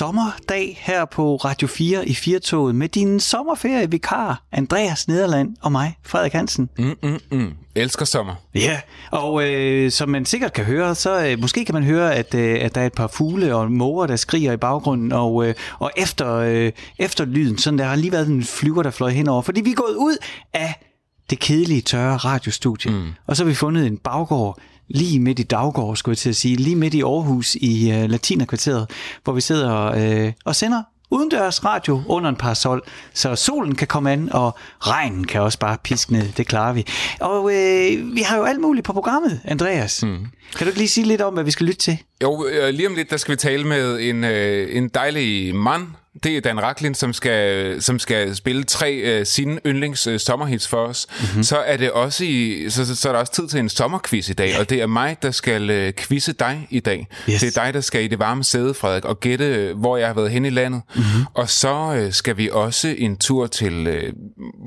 sommerdag her på Radio 4 i Firtoget med din sommerferievikar, Andreas Nederland og mig, Frederik Hansen. Mm, mm, mm. Elsker sommer. Ja, og øh, som man sikkert kan høre, så øh, måske kan man høre, at, øh, at der er et par fugle og måger, der skriger i baggrunden, og, øh, og efter, øh, efter lyden, sådan der har lige været en flyver, der fløj henover, fordi vi er gået ud af det kedelige, tørre radiostudie, mm. og så har vi fundet en baggård lige midt i Daggård, skulle jeg til at sige, lige midt i Aarhus i øh, Latinerkvarteret, hvor vi sidder øh, og sender udendørs radio under en parasol, så solen kan komme an, og regnen kan også bare piske ned. Det klarer vi. Og øh, vi har jo alt muligt på programmet, Andreas. Mm. Kan du ikke lige sige lidt om, hvad vi skal lytte til? Jo, øh, lige om lidt, der skal vi tale med en, øh, en dejlig mand, det er Dan Racklin, som skal, som skal spille tre uh, sine yndlings uh, sommerhits for os. Mm-hmm. Så er det også i, så, så, er der også tid til en sommerquiz i dag, og det er mig, der skal uh, quizze dig i dag. Yes. Det er dig, der skal i det varme sæde, Frederik, og gætte, hvor jeg har været hen i landet. Mm-hmm. Og så uh, skal vi også en tur til uh,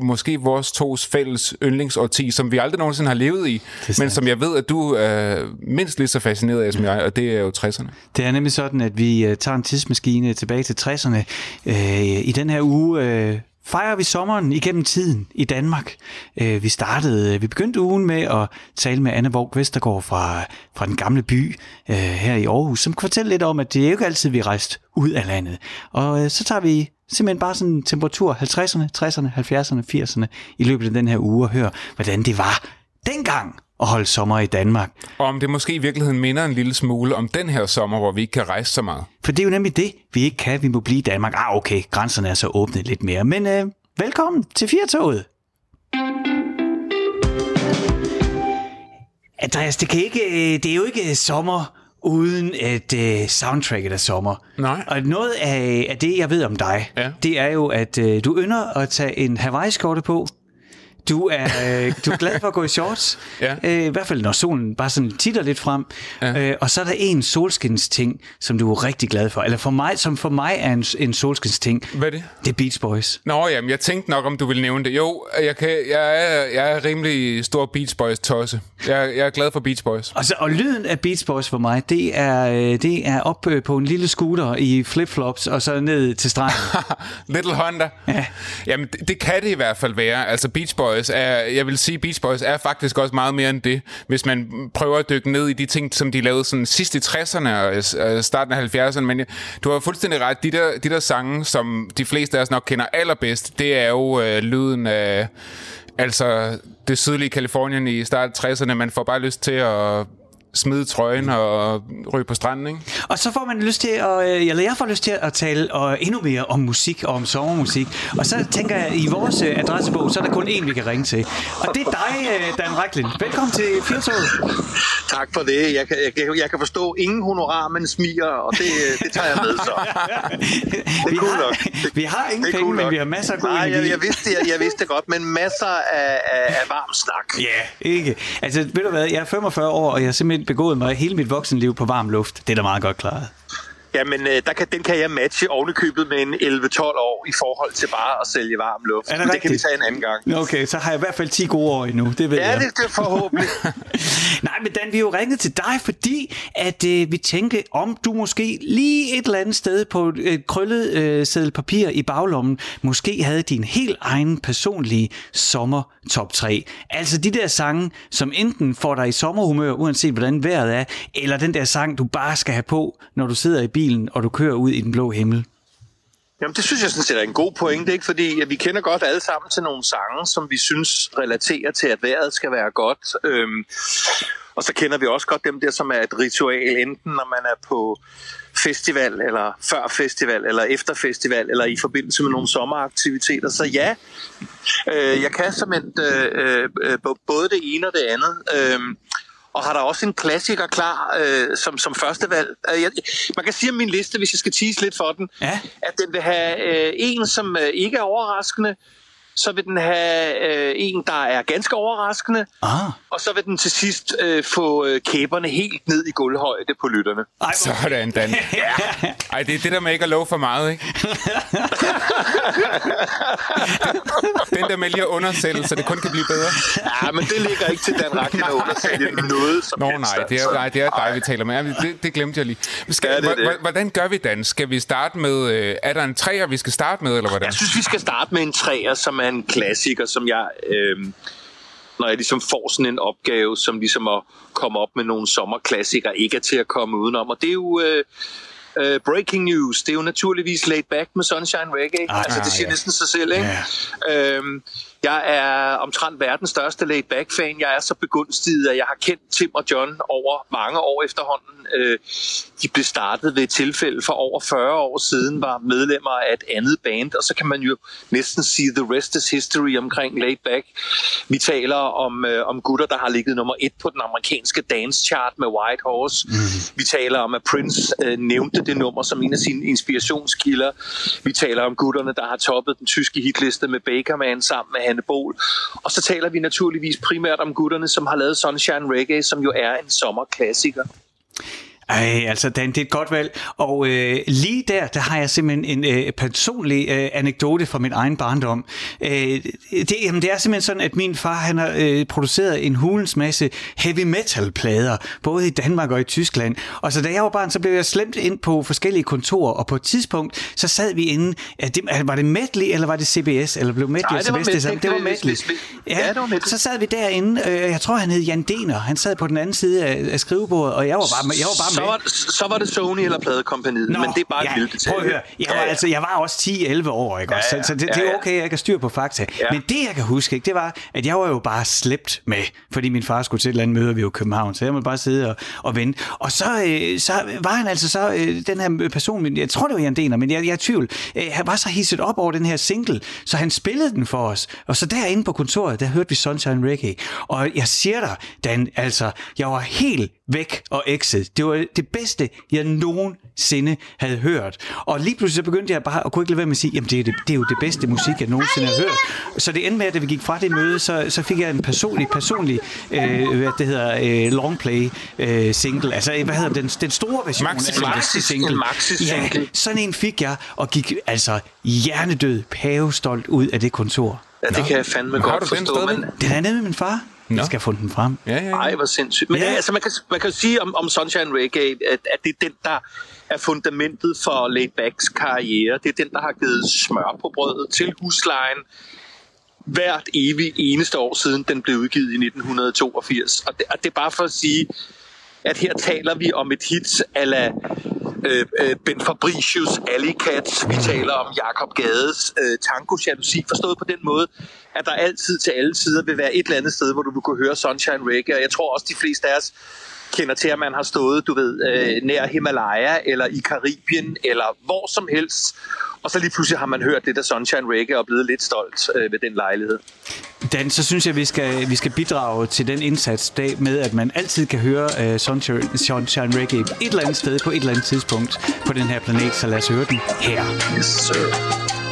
måske vores tos fælles yndlingsårti, som vi aldrig nogensinde har levet i, men som jeg ved, at du er mindst lige så fascineret af som jeg, og det er jo 60'erne. Det er nemlig sådan, at vi uh, tager en tidsmaskine tilbage til 60'erne, Øh, I den her uge øh, fejrer vi sommeren igennem tiden i Danmark. Øh, vi startede, øh, vi begyndte ugen med at tale med Anne Borg Vestergaard fra, fra den gamle by øh, her i Aarhus, som kan fortælle lidt om, at det er jo ikke altid, vi er rejst ud af landet. Og øh, så tager vi simpelthen bare sådan en temperatur 50'erne, 60'erne, 70'erne, 80'erne i løbet af den her uge og hører, hvordan det var dengang at holde sommer i Danmark. Og om det måske i virkeligheden minder en lille smule om den her sommer, hvor vi ikke kan rejse så meget. For det er jo nemlig det, vi ikke kan. Vi må blive i Danmark. Ah, okay, grænserne er så åbnet lidt mere. Men øh, velkommen til Firtoget. Andreas, det, kan ikke, øh, det er jo ikke sommer uden et uh, soundtracket af sommer. Nej. Og noget af, af det, jeg ved om dig, ja. det er jo, at uh, du ynder at tage en Hawaii-skjorte på, du er, øh, du er glad for at gå i shorts. ja. øh, I hvert fald, når solen bare sådan titter lidt frem. Ja. Øh, og så er der en solskins ting, som du er rigtig glad for. Eller for mig, som for mig er en, en solskins ting. Hvad er det? Det er Beach Boys. Nå, jamen, jeg tænkte nok, om du ville nævne det. Jo, jeg, kan, jeg, er, jeg er rimelig stor Beach Boys-tosse. Jeg, jeg er glad for Beach Boys. Og, så, og lyden af Beach Boys for mig, det er, øh, det er op øh, på en lille scooter i flipflops, og så ned til stranden. Little Honda. Ja. Jamen, det, det kan det i hvert fald være. Altså, Beach Boys Boys er, jeg vil sige, Beach Boys er faktisk også meget mere end det, hvis man prøver at dykke ned i de ting, som de lavede sådan sidst i 60'erne og øh, øh, starten af 70'erne, men du har fuldstændig ret, de der, de der sange, som de fleste af os nok kender allerbedst, det er jo øh, lyden af altså det sydlige Kalifornien i starten af 60'erne, man får bare lyst til at smide trøjen og ryge på stranden, ikke? Og så får man lyst til at, øh, eller jeg får lyst til at tale og endnu mere om musik og om sommermusik. Og så tænker jeg, i vores øh, adressebog, så er der kun én, vi kan ringe til. Og det er dig, øh, Dan Racklin. Velkommen til Firtoget. Tak for det. Jeg kan, jeg, jeg kan forstå ingen honorar, men smiger, og det, det tager jeg med så. det er vi, cool har, nok. vi har ingen penge, cool men vi har masser af gode Nej, jeg, jeg, vidste det, jeg, jeg vidste det godt, men masser af, af, af varm snak. Ja, yeah, ikke. Altså, ved du hvad, jeg er 45 år, og jeg er simpelthen begået mig hele mit voksenliv på varm luft. Det er da meget godt klaret. Jamen, øh, der kan, den kan jeg matche ovenikøbet med en 11-12 år i forhold til bare at sælge varm luft. Er det, det kan vi tage en anden gang. Okay, så har jeg i hvert fald 10 gode år endnu, det ved ja, jeg. Ja, det er forhåbentlig. Nej, men Dan, vi jo ringet til dig, fordi at øh, vi tænkte, om du måske lige et eller andet sted på et krøllet øh, sædel papir i baglommen, måske havde din helt egen personlige sommer top 3. Altså de der sange, som enten får dig i sommerhumør, uanset hvordan vejret er, eller den der sang, du bare skal have på, når du sidder i bilen, og du kører ud i den blå himmel. Jamen, det synes jeg sådan set er en god pointe, ikke? fordi at vi kender godt alle sammen til nogle sange, som vi synes relaterer til, at vejret skal være godt. Øhm, og så kender vi også godt dem der, som er et ritual, enten når man er på festival, eller før festival, eller efter festival, eller i forbindelse med nogle sommeraktiviteter. Så ja, øh, jeg kan simpelthen øh, øh, øh, både det ene og det andet. Øh, og har der også en klassiker klar øh, som, som første valg. Øh, jeg, man kan sige om min liste, hvis jeg skal tease lidt for den, ja. at den vil have øh, en, som øh, ikke er overraskende, så vil den have øh, en, der er ganske overraskende, ah. og så vil den til sidst øh, få øh, kæberne helt ned i gulvhøjde på lytterne. Ej, Sådan, Dan. ja. Ej, det er det der med ikke at love for meget, ikke? den der med lige at undersætte, så det kun kan blive bedre. Ja, men det ligger ikke til Dan Racklin at undersælge noget som Nå, helst. nej, det er, altså. nej, det er dig, vi taler med. Det, det glemte jeg lige. Skal, Ja, det det. Hvordan gør vi, Dan? Skal vi starte med... Øh, er der en træer, vi skal starte med, eller hvordan? Jeg synes, vi skal starte med en træer, som er en klassiker, som jeg... Øh, når jeg ligesom får sådan en opgave, som ligesom at komme op med nogle sommerklassikere, ikke er til at komme udenom. Og det er jo... Øh, Uh, breaking news, det er jo naturligvis laid back med Sunshine Reggae. Ah, altså, det siger ja. næsten sig selv, ikke? Øhm, jeg er omtrent verdens største laid back fan. Jeg er så begunstiget, at jeg har kendt Tim og John over mange år efterhånden. Øh, de blev startet ved et tilfælde for over 40 år siden, var medlemmer af et andet band, og så kan man jo næsten sige the rest is history omkring laid back. Vi taler om, øh, om gutter, der har ligget nummer et på den amerikanske dance chart med White Horse. Mm. Vi taler om, at Prince øh, nævnte det nummer som en af sine inspirationskilder. Vi taler om gutterne, der har toppet den tyske hitliste med Bakerman sammen med Anne Bol. Og så taler vi naturligvis primært om gutterne, som har lavet Sunshine Reggae, som jo er en sommerklassiker. Ej, altså Dan, det er et godt valg. Og øh, lige der, der har jeg simpelthen en øh, personlig øh, anekdote fra min egen barndom. Øh, det, jamen, det er simpelthen sådan, at min far han har øh, produceret en hulens masse heavy metal plader, både i Danmark og i Tyskland. Og så da jeg var barn, så blev jeg slemt ind på forskellige kontorer, og på et tidspunkt, så sad vi inde, at det, var det Medley, eller var det CBS, eller blev Medley Nej, og det var CBS det samme? Det var Medley. ja, det var Medley. Så sad vi derinde, øh, jeg tror han hed Jan Dener, han sad på den anden side af, af skrivebordet, og jeg var bare, med- jeg var bare så, var, så var det Sony eller pladekompaniet, men det er bare ja, et lille detalje. Prøv at høre. Jeg var, Ja, ja. altså, jeg var også 10-11 år, ikke? Ja, ja. Så, så det, Ja, det er okay, jeg ikke har styr på fakta. Ja. Men det, jeg kan huske, ikke, det var, at jeg var jo bare slæbt med, fordi min far skulle til et eller andet møde, vi var i København, så jeg måtte bare sidde og, og vente. Og så, øh, så var han altså så, øh, den her person, jeg tror, det var Jan Dener, men jeg, jeg er i tvivl, øh, han var så hisset op over den her single, så han spillede den for os. Og så derinde på kontoret, der hørte vi Sunshine Reggae. Og jeg siger dig, Dan, altså, jeg var helt væk og exit. Det var det bedste, jeg nogensinde havde hørt. Og lige pludselig så begyndte jeg bare at kunne ikke lade være med at sige, jamen det er, det, det er jo det bedste musik, jeg nogensinde har hørt. Så det endte med, at da vi gik fra det møde, så, så fik jeg en personlig, personlig, øh, hvad det hedder, øh, longplay øh, single. Altså, hvad hedder den, den store version Maxi- af den maxi- single. en maxi-single. Ja, sådan en fik jeg, og gik altså hjernedød, pavestolt ud af det kontor. Ja, det kan jeg fandme Har godt forstå. Men, Den er nede med min far. Nå. Jeg skal få den frem. Ja, ja, ja. ej, hvor sindssygt. Men Ja. ja. altså, man, kan, man kan jo sige om, om Sunshine Reggae, at, at det er den, der er fundamentet for Laidbacks karriere. Det er den, der har givet smør på brødet til huslejen hvert evig eneste år siden den blev udgivet i 1982. Og det, og det er bare for at sige, at her taler vi om et hit ala øh, øh, Ben Fabricius Alley Cats. Vi taler om Jakob Gades øh, Tango Jalousi, forstået på den måde, at der altid til alle sider vil være et eller andet sted, hvor du vil kunne høre Sunshine Reggae. Og jeg tror også, de fleste af os kender til, at man har stået, du ved, øh, nær Himalaya, eller i Karibien, eller hvor som helst. Og så lige pludselig har man hørt det der Sunshine Reggae og blevet lidt stolt øh, ved den lejlighed. Dan, så synes jeg, vi skal, vi skal bidrage til den indsats dag med, at man altid kan høre uh, Sunshine, Sunshine Reggae et eller andet sted på et eller andet tidspunkt på den her planet, så lad os høre den her. Yes, sir.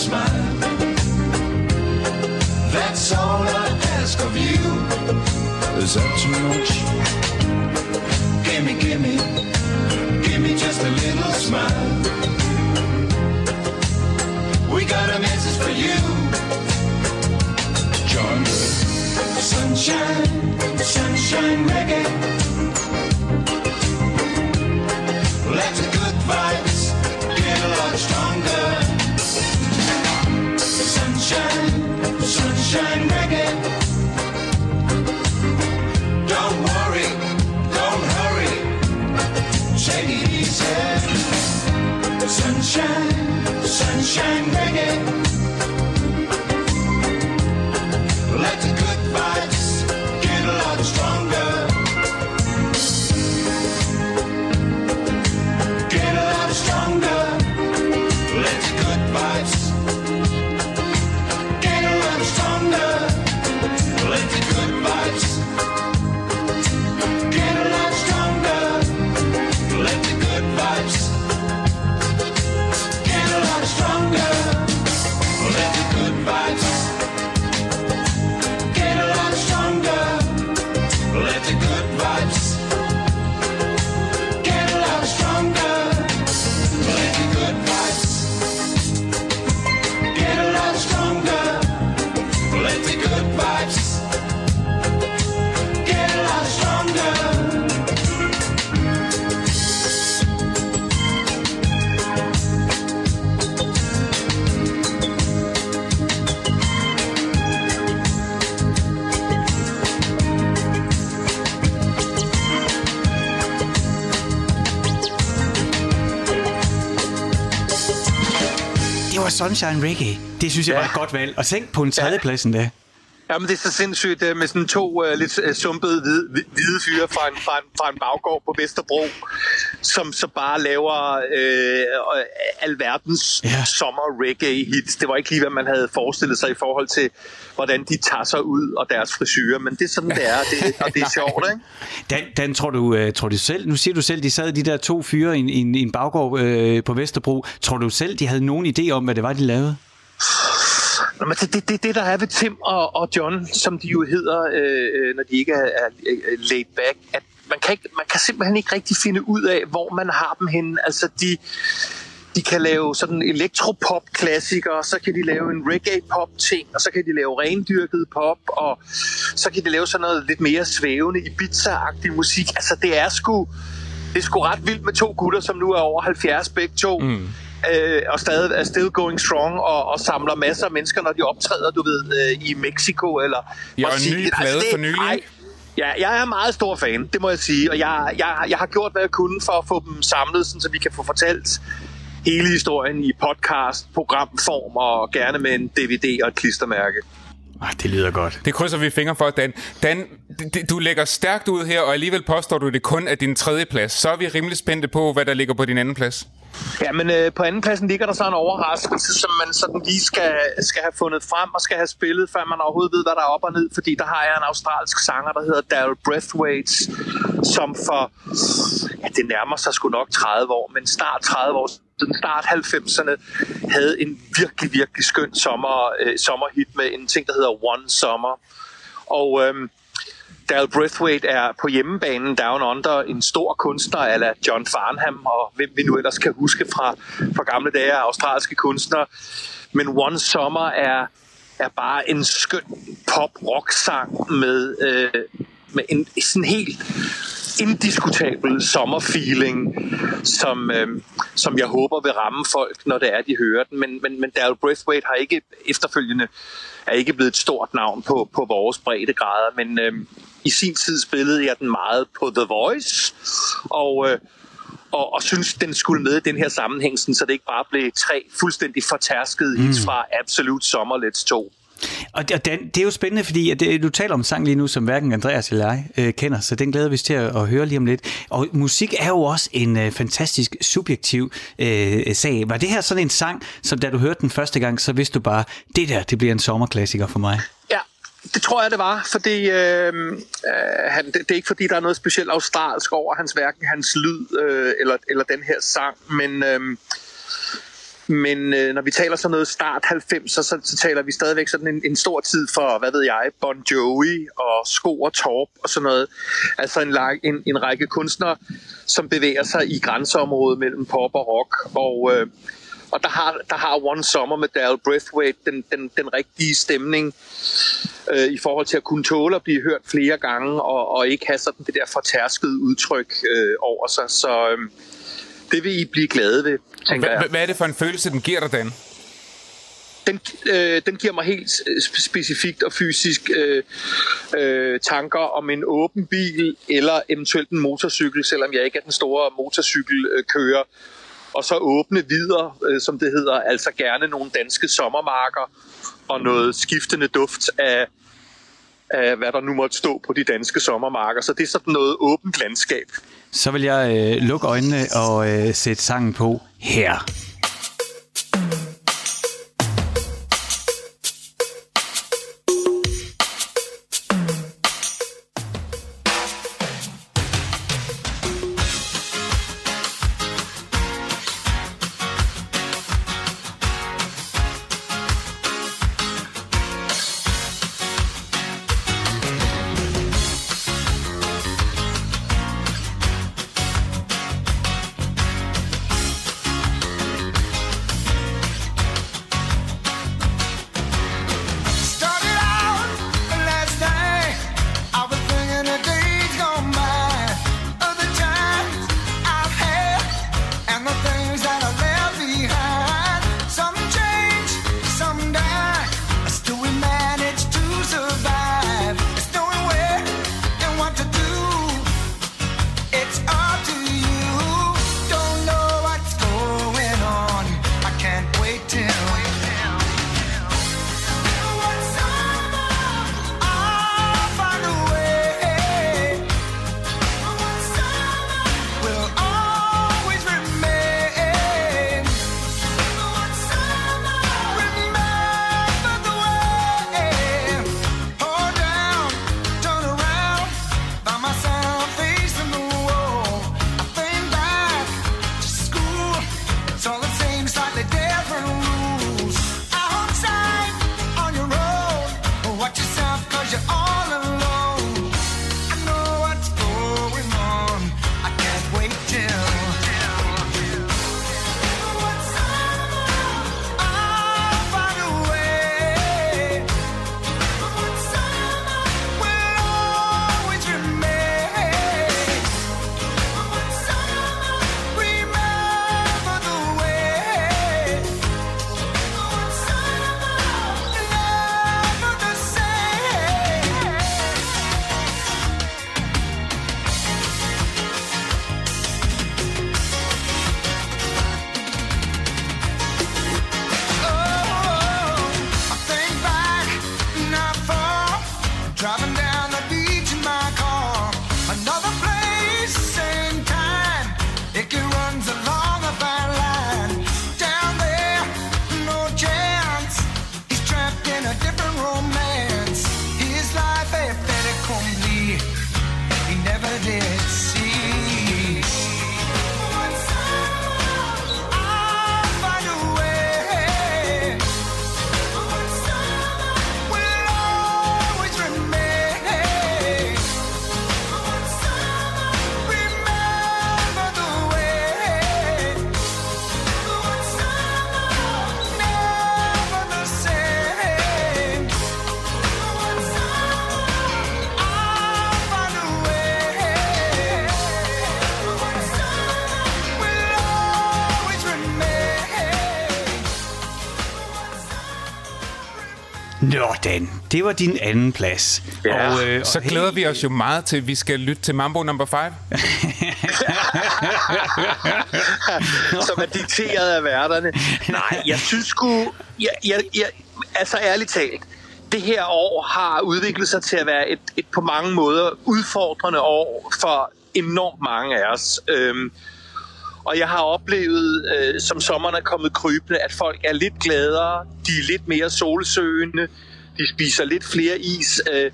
smile. That's all I ask of you. Is that too much? Gimme, gimme, gimme just a little smile. We got a message for you. Join the sunshine. Sunshine, sunshine reggae. Sunshine Reggae. Det synes jeg Ja. var et godt valg. Og tænk på en tredjeplads ja. Jamen, det er så sindssygt øh, med sådan to uh, lidt uh, sumpede hvide, hvide fyre fra en, fra, en, fra en baggård på Vesterbro, som så bare laver øh, alverdens Ja. ja. sommer reggae hits. Det var ikke lige, hvad man havde forestillet sig i forhold til, hvordan de tager sig ud og deres frisyrer, men det er sådan, det er, det, og det er sjovt, ikke? Dan, Dan tror, du, øh, tror du selv, nu siger du selv, de sad de der to fyre i, en- i, en- i en baggård øh, på Vesterbro. Tror du selv, de havde nogen idé om, hvad det var, de lavede? Nå, men det, det, det, det, der er ved Tim og, og John, som de jo hedder, øh, når de ikke er, er er laid back, at man kan, ikke, man kan simpelthen ikke rigtig finde ud af, hvor man har dem henne. Altså, de, de kan lave sådan elektropop-klassikere, så kan de lave en reggae-pop-ting, og så kan de lave rendyrket pop, og så kan de lave sådan noget lidt mere svævende Ibiza-agtig musik. Altså, det er sgu, det er sgu ret vildt med to gutter, som nu er over 70 begge to. Mm øh, og stadig er still going strong og, og samler masser af mennesker, når de optræder, du ved, øh, i Mexico eller Ja, og en ny Brasilien. plade det- for nylig, ej? Ja, jeg er meget stor fan, det må jeg sige, og jeg, jeg, jeg har gjort, hvad jeg kunne for at få dem samlet, sådan, så vi kan få fortalt hele historien i podcast, programform og gerne med en DVD og et klistermærke. Ah, det lyder godt. Det krydser vi fingre for, Dan. Dan, du lægger stærkt ud her, og alligevel påstår du, det kun er din tredje plads. Så er vi rimelig spændte på, hvad der ligger på din anden plads. Ja, men øh, på anden pladsen ligger der så en overraskelse, som man sådan lige skal, skal have fundet frem og skal have spillet, før man overhovedet ved, hvad der er op og ned. Fordi der har jeg en australsk sanger, der hedder Daryl Breathwaite, som for, ja, det nærmer sig sgu nok 30 år, men snart 30 år start 90'erne, havde en virkelig, virkelig skøn sommer, øh, sommerhit med en ting, der hedder One Summer. Og øh, Dal Breathwaite er på hjemmebanen Down Under en stor kunstner ala John Farnham, og hvem vi nu ellers kan huske fra, fra gamle dage af australske kunstnere. Men One Summer er, er bare en skøn pop-rock-sang med, øh, med en sådan helt indiskutabel sommerfeeling, som, øh, som jeg håber vil ramme folk, når det er, de hører den. Men, men, men Daryl Braithwaite har ikke efterfølgende er ikke blevet et stort navn på, på vores breddegrader, men øh, i sin tid spillede jeg den meget på The Voice, og, øh, og, og synes, den skulle med i den her sammenhæng, så det ikke bare blev tre fuldstændig fortærskede hits fra Absolute Summer Let's 2. Og det, og den, det er jo spændende, fordi at det, du taler om sang lige nu, som hverken Andreas eller jeg øh, kender, så den glæder vi os til at, at høre lige om lidt. Og musik er jo også en øh, fantastisk subjektiv øh, sag. Var det her sådan en sang, som da du hørte den første gang, så vidste du bare, det der, det bliver en sommerklassiker for mig? Ja, det tror jeg, det var, fordi øh, øh, han, det, det er ikke fordi, der er noget specielt australsk over hans hverken hans lyd øh, eller, eller den her sang, men, øh, men øh, når vi taler sådan noget start 90, så, så, så taler vi stadigvæk sådan en, en stor tid for, hvad ved jeg, Bon Jovi og Sko og Torp og sådan noget. Altså en, en, en række kunstnere, som bevæger sig i grænseområdet mellem pop og rock. Og, øh, og der har, der har One Summer med Daryl Breathwaite den, den, den rigtige stemning øh, i forhold til at kunne tåle at blive hørt flere gange og, og ikke have sådan det der fortærskede udtryk øh, over sig. Så øh, det vil I blive glade ved, tænker jeg. Hvad, er det for en følelse, den giver dig, Dan? den, øh, den giver mig helt sp- specifikt og fysisk øh, øh, tanker om en åben bil eller eventuelt en motorcykel, selvom jeg ikke er den store motorcykelkører. Og så åbne videre, øh, som det hedder, altså gerne nogle danske sommermarker og noget skiftende duft af, af, hvad der nu måtte stå på de danske sommermarker. Så det er sådan noget åbent landskab. Så vil jeg øh, lukke øjnene og øh, sætte sangen på her. Det var din anden plads. Ja, og, øh, Så og glæder vi os jo meget til, at vi skal lytte til Mambo number 5. som er dikteret af værterne. Nej, jeg synes sgu... Jeg, jeg, jeg, altså ærligt talt, det her år har udviklet sig til at være et, et på mange måder udfordrende år for enormt mange af os. Øhm, og jeg har oplevet, øh, som sommeren er kommet krybende, at folk er lidt gladere, de er lidt mere solsøgende, de spiser lidt flere is. Øh,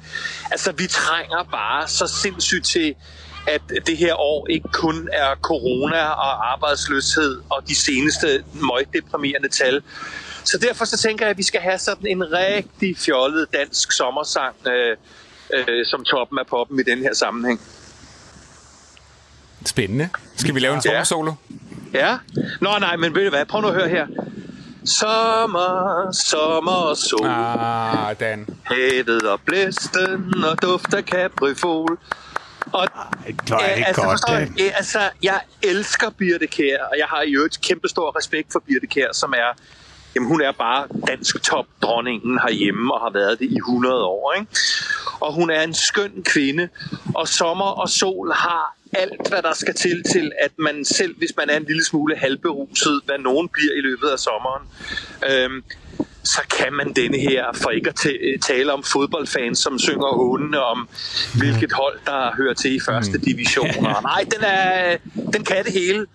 altså, vi trænger bare så sindssygt til at det her år ikke kun er corona og arbejdsløshed og de seneste møgdeprimerende tal. Så derfor så tænker jeg, at vi skal have sådan en rigtig fjollet dansk sommersang øh, øh, som toppen af poppen i den her sammenhæng. Spændende. Skal vi lave en Ja. sommersolo? Ja? Nå nej, men ved du hvad? Prøv nu at høre her. Sommer, sommer, sol. Ah, Dan. Havet og blæsten og duft af kaprifol. Og er det altså, godt, Dan. jeg, altså, jeg elsker Birte Kjær, og jeg har i øvrigt kæmpe stor respekt for Birte Kjær, som er, jamen hun er bare dansk top dronningen herhjemme og har været det i 100 år. Ikke? Og hun er en skøn kvinde, og sommer og sol har alt, hvad der skal til til, at man selv, hvis man er en lille smule halvberuset, hvad nogen bliver i løbet af sommeren, øhm, så kan man denne her, for ikke at tale om fodboldfans, som synger hånene om, hvilket hold, der hører til i første division. Og Nej, den, er, den kan det hele.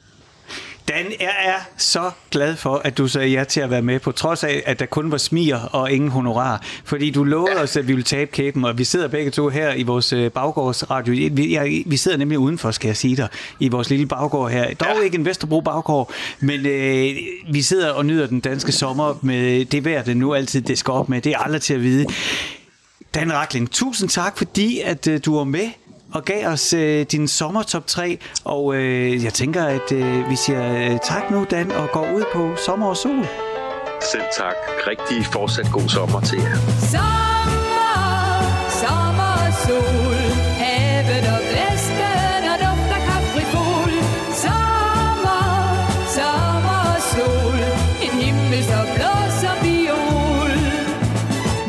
Dan, jeg er så glad for, at du sagde ja til at være med, på trods af, at der kun var smier og ingen honorar. Fordi du lovede os, at vi ville tabe kæben, og vi sidder begge to her i vores øh, baggårdsradio. Vi, jeg, vi sidder nemlig udenfor, skal jeg sige dig, i vores lille baggård her. Dog Ja. ikke en Vesterbro baggård, men øh, vi sidder og nyder den danske sommer med det vejr, det nu altid det skal op med. Det er aldrig til at vide. Dan Rakling, tusind tak, fordi at øh, du var med og gav os øh, din sommertop 3. Og øh, jeg tænker, at øh, vi siger øh, tak nu, Dan, og går ud på sommer og sol. Selv tak. Rigtig fortsat god sommer til jer. Sommer, sommer og sol Havet og blæsten og duft af kaprifol Sommer, sommer og sol En himmel så blå som viol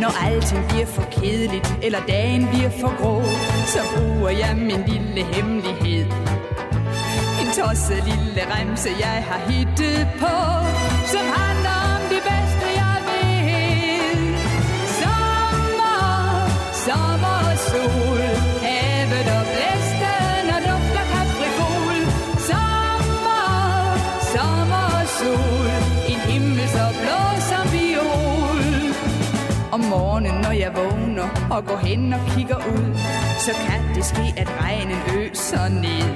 Når alting bliver for kedeligt Eller dagen bliver for grå Så bruger jeg min lille hemmelighed. En tosset lille remse, jeg har hittet på, og går hen og kigger ud, så kan det ske, at regnen øser ned.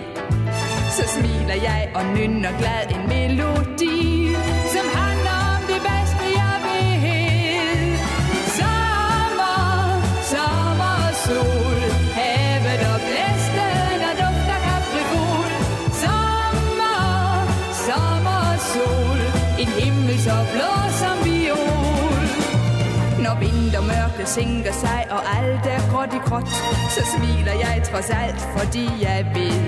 Så smiler jeg og nynner glad en melodi, mørke sænker sig, og alt er gråt i gråt, så smiler jeg trods alt, fordi jeg vil.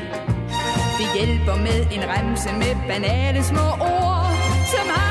det hjælper med en remse med banale små ord, som har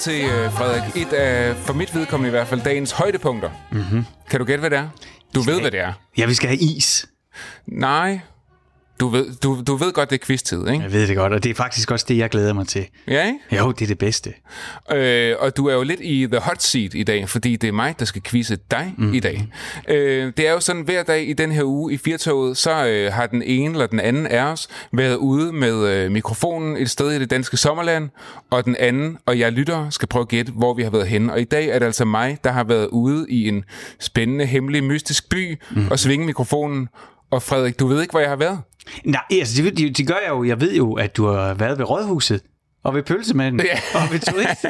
til, øh, Frederik, et af, for mit vedkommende i hvert fald, dagens højdepunkter. Mm-hmm. Kan du gætte, hvad det er? Du ved, hvad det er. Ja, vi skal have is. Nej. Du ved, du, du ved godt, det er quiz-tid, ikke? Jeg ved det godt, og det er faktisk også det, jeg glæder mig til. Ja, ikke? Jo, det er det bedste. Øh, og du er jo lidt i the hot seat i dag, fordi det er mig, der skal quizze dig mm. i dag. Øh, det er jo sådan, hver dag i den her uge i Firtoget, så øh, har den ene eller den anden af os været ude med øh, mikrofonen et sted i det danske sommerland, og den anden og jeg lytter skal prøve at gætte, hvor vi har været henne. Og i dag er det altså mig, der har været ude i en spændende, hemmelig, mystisk by mm. og svinge mikrofonen. Og Frederik, du ved ikke, hvor jeg har været? Nej, altså det, det, det gør jeg jo. Jeg ved jo, at du har været ved Rådhuset. og ved pølsemanden, Ja. og ved turist.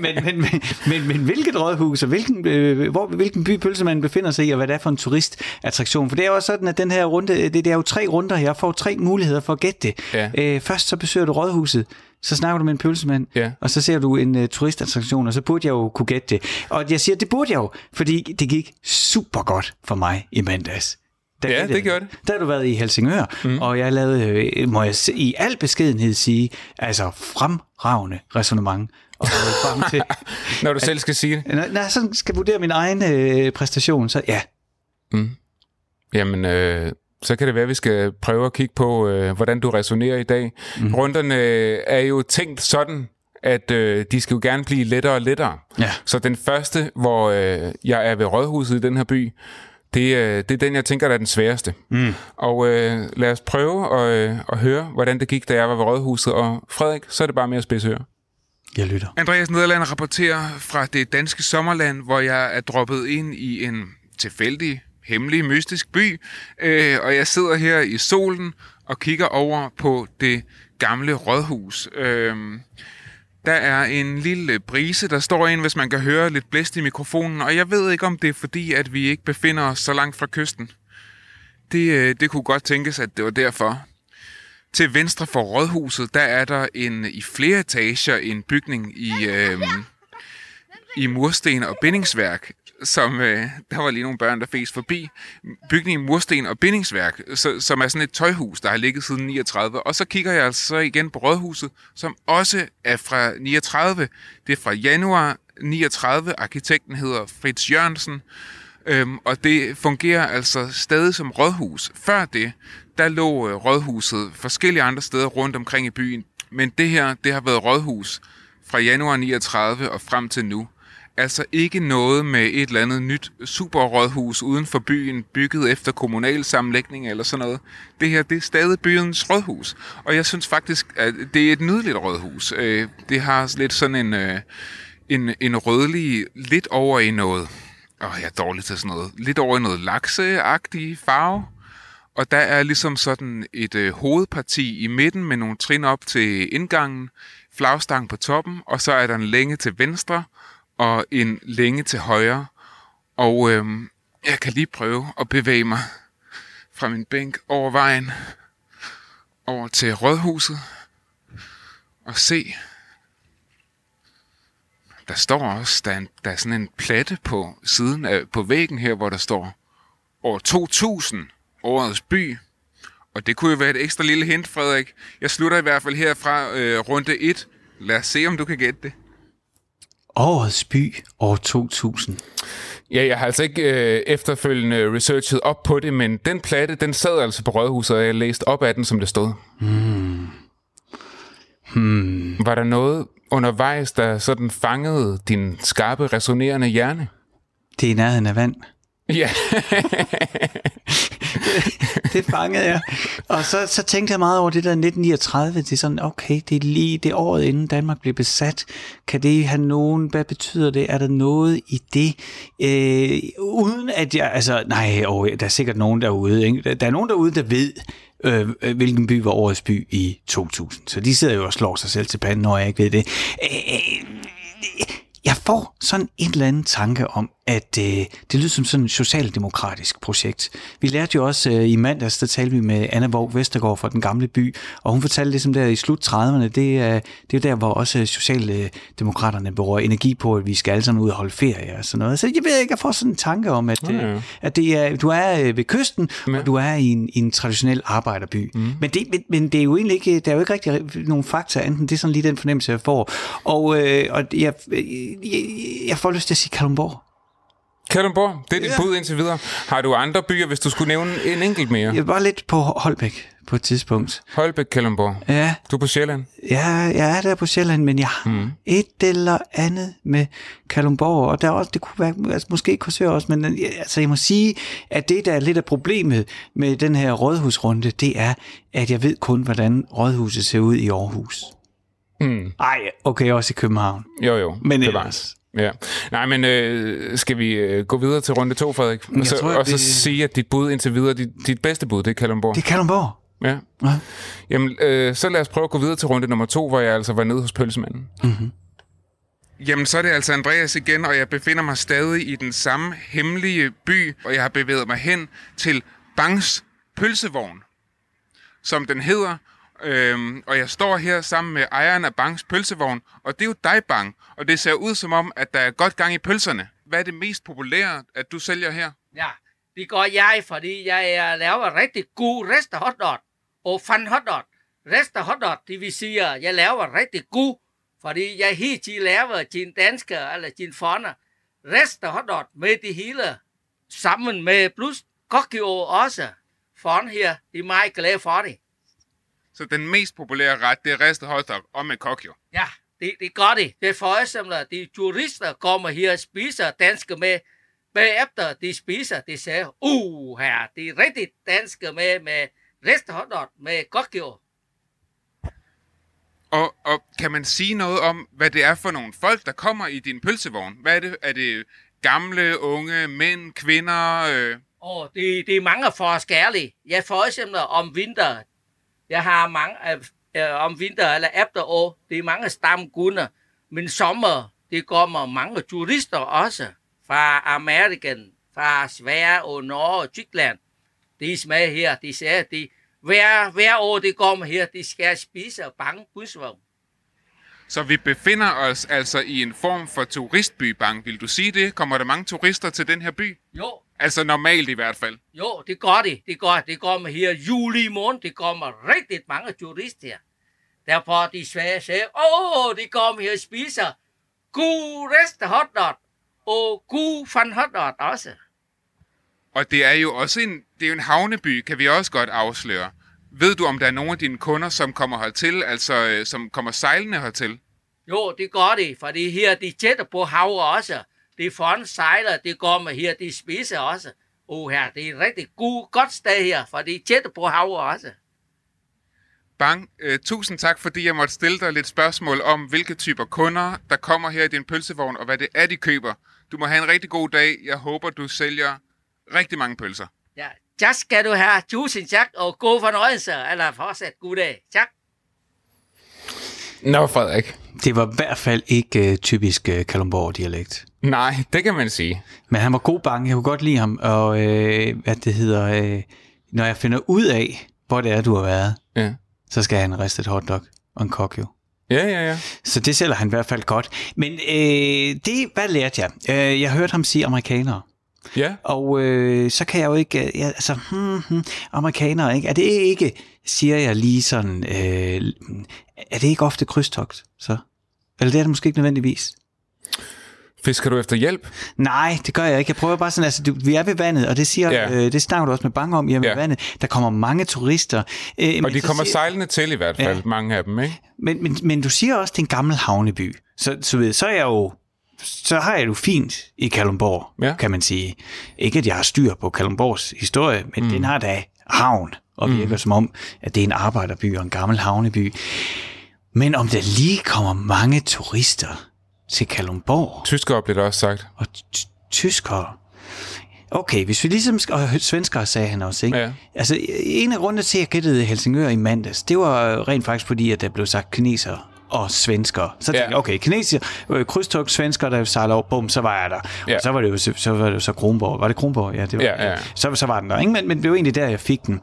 men, men, men, men, men hvilket rådhus, og hvilken, øh, hvor, hvilken by pølsemanden befinder sig i, og hvad det er for en turistattraktion. For det er jo også sådan, at den her runde, det, det er jo tre runder, jeg får tre muligheder for at gætte det. Ja. Øh, først så besøger du rådhuset, så snakker du med en pølsemand, Ja. og så ser du en uh, turistattraktion, og så burde jeg jo kunne gætte det. Og jeg siger, det burde jeg jo, fordi det gik super godt for mig i mandags. Der Ja, gættede det gjorde jeg. Der har du været i Helsingør, mm. og jeg lavede, øh, må jeg i al beskedenhed sige, altså fremragende resonemang. Og frem til, Når du selv skal sige det. når når jeg sådan skal vurdere min egen øh, præstation, så ja, Jamen, øh, så kan det være, at vi skal prøve at kigge på, øh, hvordan du resonerer i dag. Mm. Runderne øh, er jo tænkt sådan, at øh, de skal jo gerne blive lettere og lettere. Ja. Så den første, hvor øh, jeg er ved Rådhuset i den her by, det, øh, det er den, jeg tænker, der er den sværeste. Mm. Og øh, lad os prøve at, øh, at høre, hvordan det gik, da jeg var ved Rådhuset. Og Frederik, så er det bare mere spidsøre. jeg lytter. Andreas Nederland rapporterer fra det danske sommerland, hvor jeg er droppet ind i en tilfældig, hemmelig, mystisk by. Øh, og jeg sidder her i solen og kigger over på det gamle rådhus. Øh, der er en lille brise, der står ind, hvis man kan høre lidt blæst i mikrofonen. Og jeg ved ikke, om det er fordi, at vi ikke befinder os så langt fra kysten. Det, øh, det kunne godt tænkes, at det var derfor. Til venstre for rådhuset, der er der en i flere etager en bygning i, øh, i mursten og bindingsværk, som, øh, der var lige nogle børn, der fæs forbi. Bygning i mursten og bindingsværk, så, som er sådan et tøjhus, der har ligget siden 39. Og så kigger jeg altså igen på rådhuset, som også er fra 39. Det er fra januar 39. Arkitekten hedder Fritz Jørgensen. Øhm, og det fungerer altså stadig som rådhus. Før det, der lå øh, rådhuset forskellige andre steder rundt omkring i byen. Men det her, det har været rådhus fra januar 39 og frem til nu. Altså ikke noget med et eller andet nyt superrådhus uden for byen, bygget efter kommunal sammenlægning eller sådan noget. Det her, det er stadig byens rådhus. Og jeg synes faktisk, at det er et nydeligt rådhus. Øh, det har lidt sådan en, øh, en, en rødlig, lidt over i noget Åh, jeg er dårlig til sådan noget. Lidt over i noget lakseagtig farve. Og der er ligesom sådan et øh, hovedparti i midten med nogle trin op til indgangen, flagstang på toppen, og så er der en længe til venstre og en længe til højre. Og øhm, jeg kan lige prøve at bevæge mig fra min bænk over vejen over til rådhuset og se, der står også, der er, en, der er sådan en platte på siden af, på væggen her, hvor der står år 2000, årets by. Og det kunne jo være et ekstra lille hint, Frederik. Jeg slutter i hvert fald herfra øh, runde 1. Lad os se, om du kan gætte det. Årets by, år 2000. Ja, jeg har altså ikke øh, efterfølgende researchet op på det, men den platte, den sad altså på Rådhuset, og jeg læste op af den, som det stod. Hmm. Hmm. Var der noget undervejs, der sådan fangede din skarpe, resonerende hjerne? Det er i nærheden af vand. Ja, det fangede jeg. Og så, så tænkte jeg meget over det der 1939. Det er sådan, okay, det er lige det året inden Danmark blev besat. Kan det have nogen, hvad betyder det? Er der noget i det? Øh, uden at jeg, altså, nej, oh, der er sikkert nogen derude. Ikke? Der- er nogen derude, der ved, øh, øh, hvilken by var årets by i 2000. Så de sidder jo og slår sig selv til panden, når jeg ikke ved det. Øh, øh jeg får sådan en eller anden tanke om, at øh, det lyder som sådan et socialdemokratisk projekt. Vi lærte jo også øh, i mandags, der talte vi med Anna Våg Vestergaard fra Den Gamle By, og hun fortalte ligesom der i slut 30'erne, det er, det er jo der, hvor også Socialdemokraterne bruger energi på, at vi skal alle sammen ud og holde ferie og sådan noget. Så jeg ved ikke, jeg får sådan en tanke om, at, ja. øh, at det er, du er øh, ved kysten, og du er i en, i en traditionel arbejderby. Mm. Men, det, men, men det er jo egentlig ikke, der er jo ikke rigtig nogen fakta, enten det er sådan lige den fornemmelse, jeg får. Og, øh, og jeg, jeg, jeg får lyst til at sige Kalundborg. Kalundborg, det er dit bud indtil videre. Har du andre byer, hvis du skulle nævne en enkelt mere? Jeg var lidt på Holbæk på et tidspunkt. Holbæk, Kalundborg. Ja, Du er på Sjælland. ja jeg er der på Sjælland, men jeg har mm. et eller andet med Kalundborg, og der er også, det kunne være, altså måske Korsør også, men altså, jeg må sige, at det, der er lidt af problemet med den her rådhusrunde, det er, at jeg ved kun, hvordan rådhuset ser ud i Aarhus. Mm. Ej, okay, også i København. Jo, jo. Men det var. ellers. Ja. Nej, men øh, skal vi øh, gå videre til runde to, Frederik? Og så, tror, og så vi- sige, at dit bud indtil videre, dit, dit bedste bud, det er Kalundborg. Det er Kalundborg. Ja. Ja. Jamen, øh, så lad os prøve at gå videre til runde nummer to, hvor jeg altså var nede hos pølsemanden. Jamen, så er det altså Andreas igen, og jeg befinder mig stadig i den samme hemmelige by, og jeg har bevæget mig hen til Bangs pølsevogn, som den hedder. Øhm, og jeg står her sammen med ejeren af Bangs pølsevogn, og det er jo dig, Bang. Og det ser ud som om, at der er godt gang i pølserne. Hvad er det mest populære, at du sælger her? Ja, det gør jeg, fordi jeg laver rigtig god rester hotdog og fan hotdog. Rester hotdog, det vil sige, at jeg laver rigtig god, fordi jeg helt til laver til danske eller til Rest af hotdog med det hele, sammen med plus kokio også. Fon her, de er meget glade for det. Så den mest populære ret, det er ristet hotdog og med kokjo. Ja, det, det gør det. Det er for eksempel, at de turister kommer her og spiser danske med. Bagefter de spiser, de siger, uh, her, det er rigtig danske med, med restehotdog med kokjo. Og, og kan man sige noget om, hvad det er for nogle folk, der kommer i din pølsevogn? Hvad er det? Er det gamle, unge, mænd, kvinder? Øh? Og det, det er mange forskellige. Jeg for eksempel om vinter, jeg har mange øh, om vinter eller efterår, det er mange stamgunder. Men sommer, det kommer mange turister også fra Amerika, fra Sverige og Norge og Tyskland. De smager her, de siger, de hver, hver år de kommer her, de skal spise bange busvogn. Så vi befinder os altså i en form for turistby, Bang. Vil du sige det? Kommer der mange turister til den her by? Jo, Altså normalt i hvert fald. jo, det gør det. Det gør det. kommer her juli måned, det kommer rigtig mange turister. Derfor de svære siger, åh, oh, de kommer her og spiser god rest hotdog og god fan hotdog også. Og det er jo også en, det er jo en havneby, kan vi også godt afsløre. Ved du, om der er nogle af dine kunder, som kommer hertil, altså øh, som kommer sejlende hertil? Jo, det gør det, fordi her de tætter på havet også. De foran sejler, de kommer her, de spiser også. Og her, det er et rigtig god, godt sted her, for de tætter på havet også. Bang, øh, tusind tak, fordi jeg måtte stille dig lidt spørgsmål om, hvilke typer kunder, der kommer her i din pølsevogn, og hvad det er, de køber. Du må have en rigtig god dag. Jeg håber, du sælger rigtig mange pølser. Ja, tak skal du have. Tusind tak, og god fornøjelse, eller fortsat god dag. Tak. Nå, Frederik. Det var i hvert fald ikke uh, typisk uh, Kalundborg-dialekt. Nej, det kan man sige. Men han var god bange, jeg kunne godt lide ham, og øh, hvad det hedder, øh, når jeg finder ud af, hvor det er, du har været, Ja. så skal han riste et hotdog og en kokjo. Ja, ja, ja. Så det sælger han i hvert fald godt. Men øh, det, hvad lærte jeg? Øh, jeg hørte ham sige amerikanere. Ja, Og øh, så kan jeg jo ikke, øh, ja, altså, hmm, hmm, amerikanere, ikke? Er det ikke, siger jeg lige sådan, øh, er det ikke ofte krydstogt, så? Eller det er det måske ikke nødvendigvis. fisker du efter hjælp? Nej, det gør jeg ikke. Jeg prøver bare sådan, altså, du, vi er ved vandet, og det siger, Ja. ja. øh, det snakker du også med Bang om, I er ved Ja. vandet. Der kommer mange turister. Øh, Og de kommer siger- sejlende til i hvert fald, Ja. mange af dem, ikke? Men, men, men du siger også, det er en gammel havneby. Så, så, ved, så er jeg jo så har jeg det jo fint i Kalundborg, Ja. kan man sige. Ikke at jeg har styr på Kalundborgs historie, men mm. den har da havn, og virker mm. som om, at det er en arbejderby og en gammel havneby. Men om der lige kommer mange turister til Kalundborg, Tyskere blev der også sagt. og tyskere. Okay, hvis vi ligesom og svenskere sagde han også, ikke? Ja. Altså, en af grundene til, at jeg gættede Helsingør i mandags, det var rent faktisk fordi, at der blev sagt kinesere og svenskere. Så tænkte Ja. jeg, okay, kinesere, øh, krydstog svenskere, der sejler over, bum, så var jeg der. Ja. Og så var det jo så, så, var det jo så Kronborg. Var det Kronborg? Ja, det var Ja, ja. Så, så var den der, ikke? Men, men det var egentlig der, jeg fik den.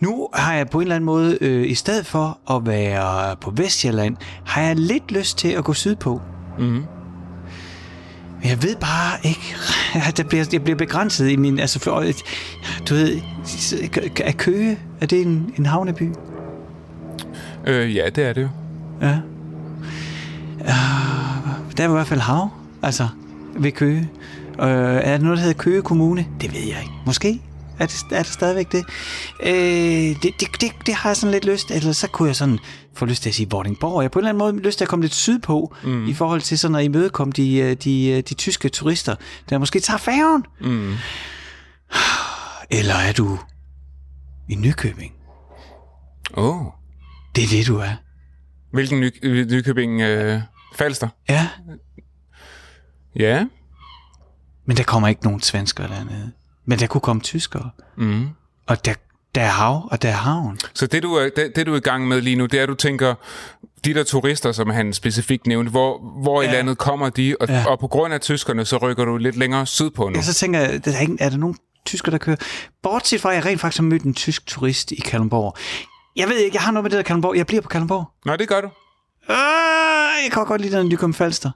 Nu har jeg på en eller anden måde, øh, i stedet for at være på Vestjylland, har jeg lidt lyst til at gå sydpå. Men jeg ved bare ikke, at jeg bliver, jeg bliver begrænset i min, altså for, du ved, er Køge, er det en, en havneby? Øh, ja, det er det jo. Ja. Uh, der er i hvert fald hav, altså ved Køge. Uh, er der noget, der hedder Køge Kommune? Det ved jeg ikke. Måske er det, er det stadigvæk det? Uh, det, det, det. Det har jeg sådan lidt lyst, eller så kunne jeg sådan få lyst til at sige Vordingborg. Jeg har på en eller anden måde lyst til at komme lidt sydpå, mm. i forhold til sådan at imødekomme de, øh, de, øh, de tyske turister, der måske tager færgen. Mm. Eller er du i Nykøbing? Åh. Oh. Det er det, du er. Hvilken ny, øh, Nykøbing øh, Falster? Ja, Ja. men der kommer ikke nogen svenskere dernede. Men der kunne komme tyskere. Mm. Og der, der er hav, og der er havn. Så det du, er, det, det, du er i gang med lige nu, det er, at du tænker, de der turister, som han specifikt nævnte, hvor, hvor ja. i landet kommer de, og, ja. Og på grund af tyskerne, så rykker du lidt længere sydpå nu. Ja, så tænker jeg, der er, ikke, er der nogen tysker, der kører? Bortset fra, at jeg rent faktisk har mødt en tysk turist i Kalundborg. Jeg ved ikke, jeg har noget med det der Kalundborg. Jeg bliver på Kalundborg. Nå, det gør du. Øh, jeg kan godt lide den Nykøbing Falster.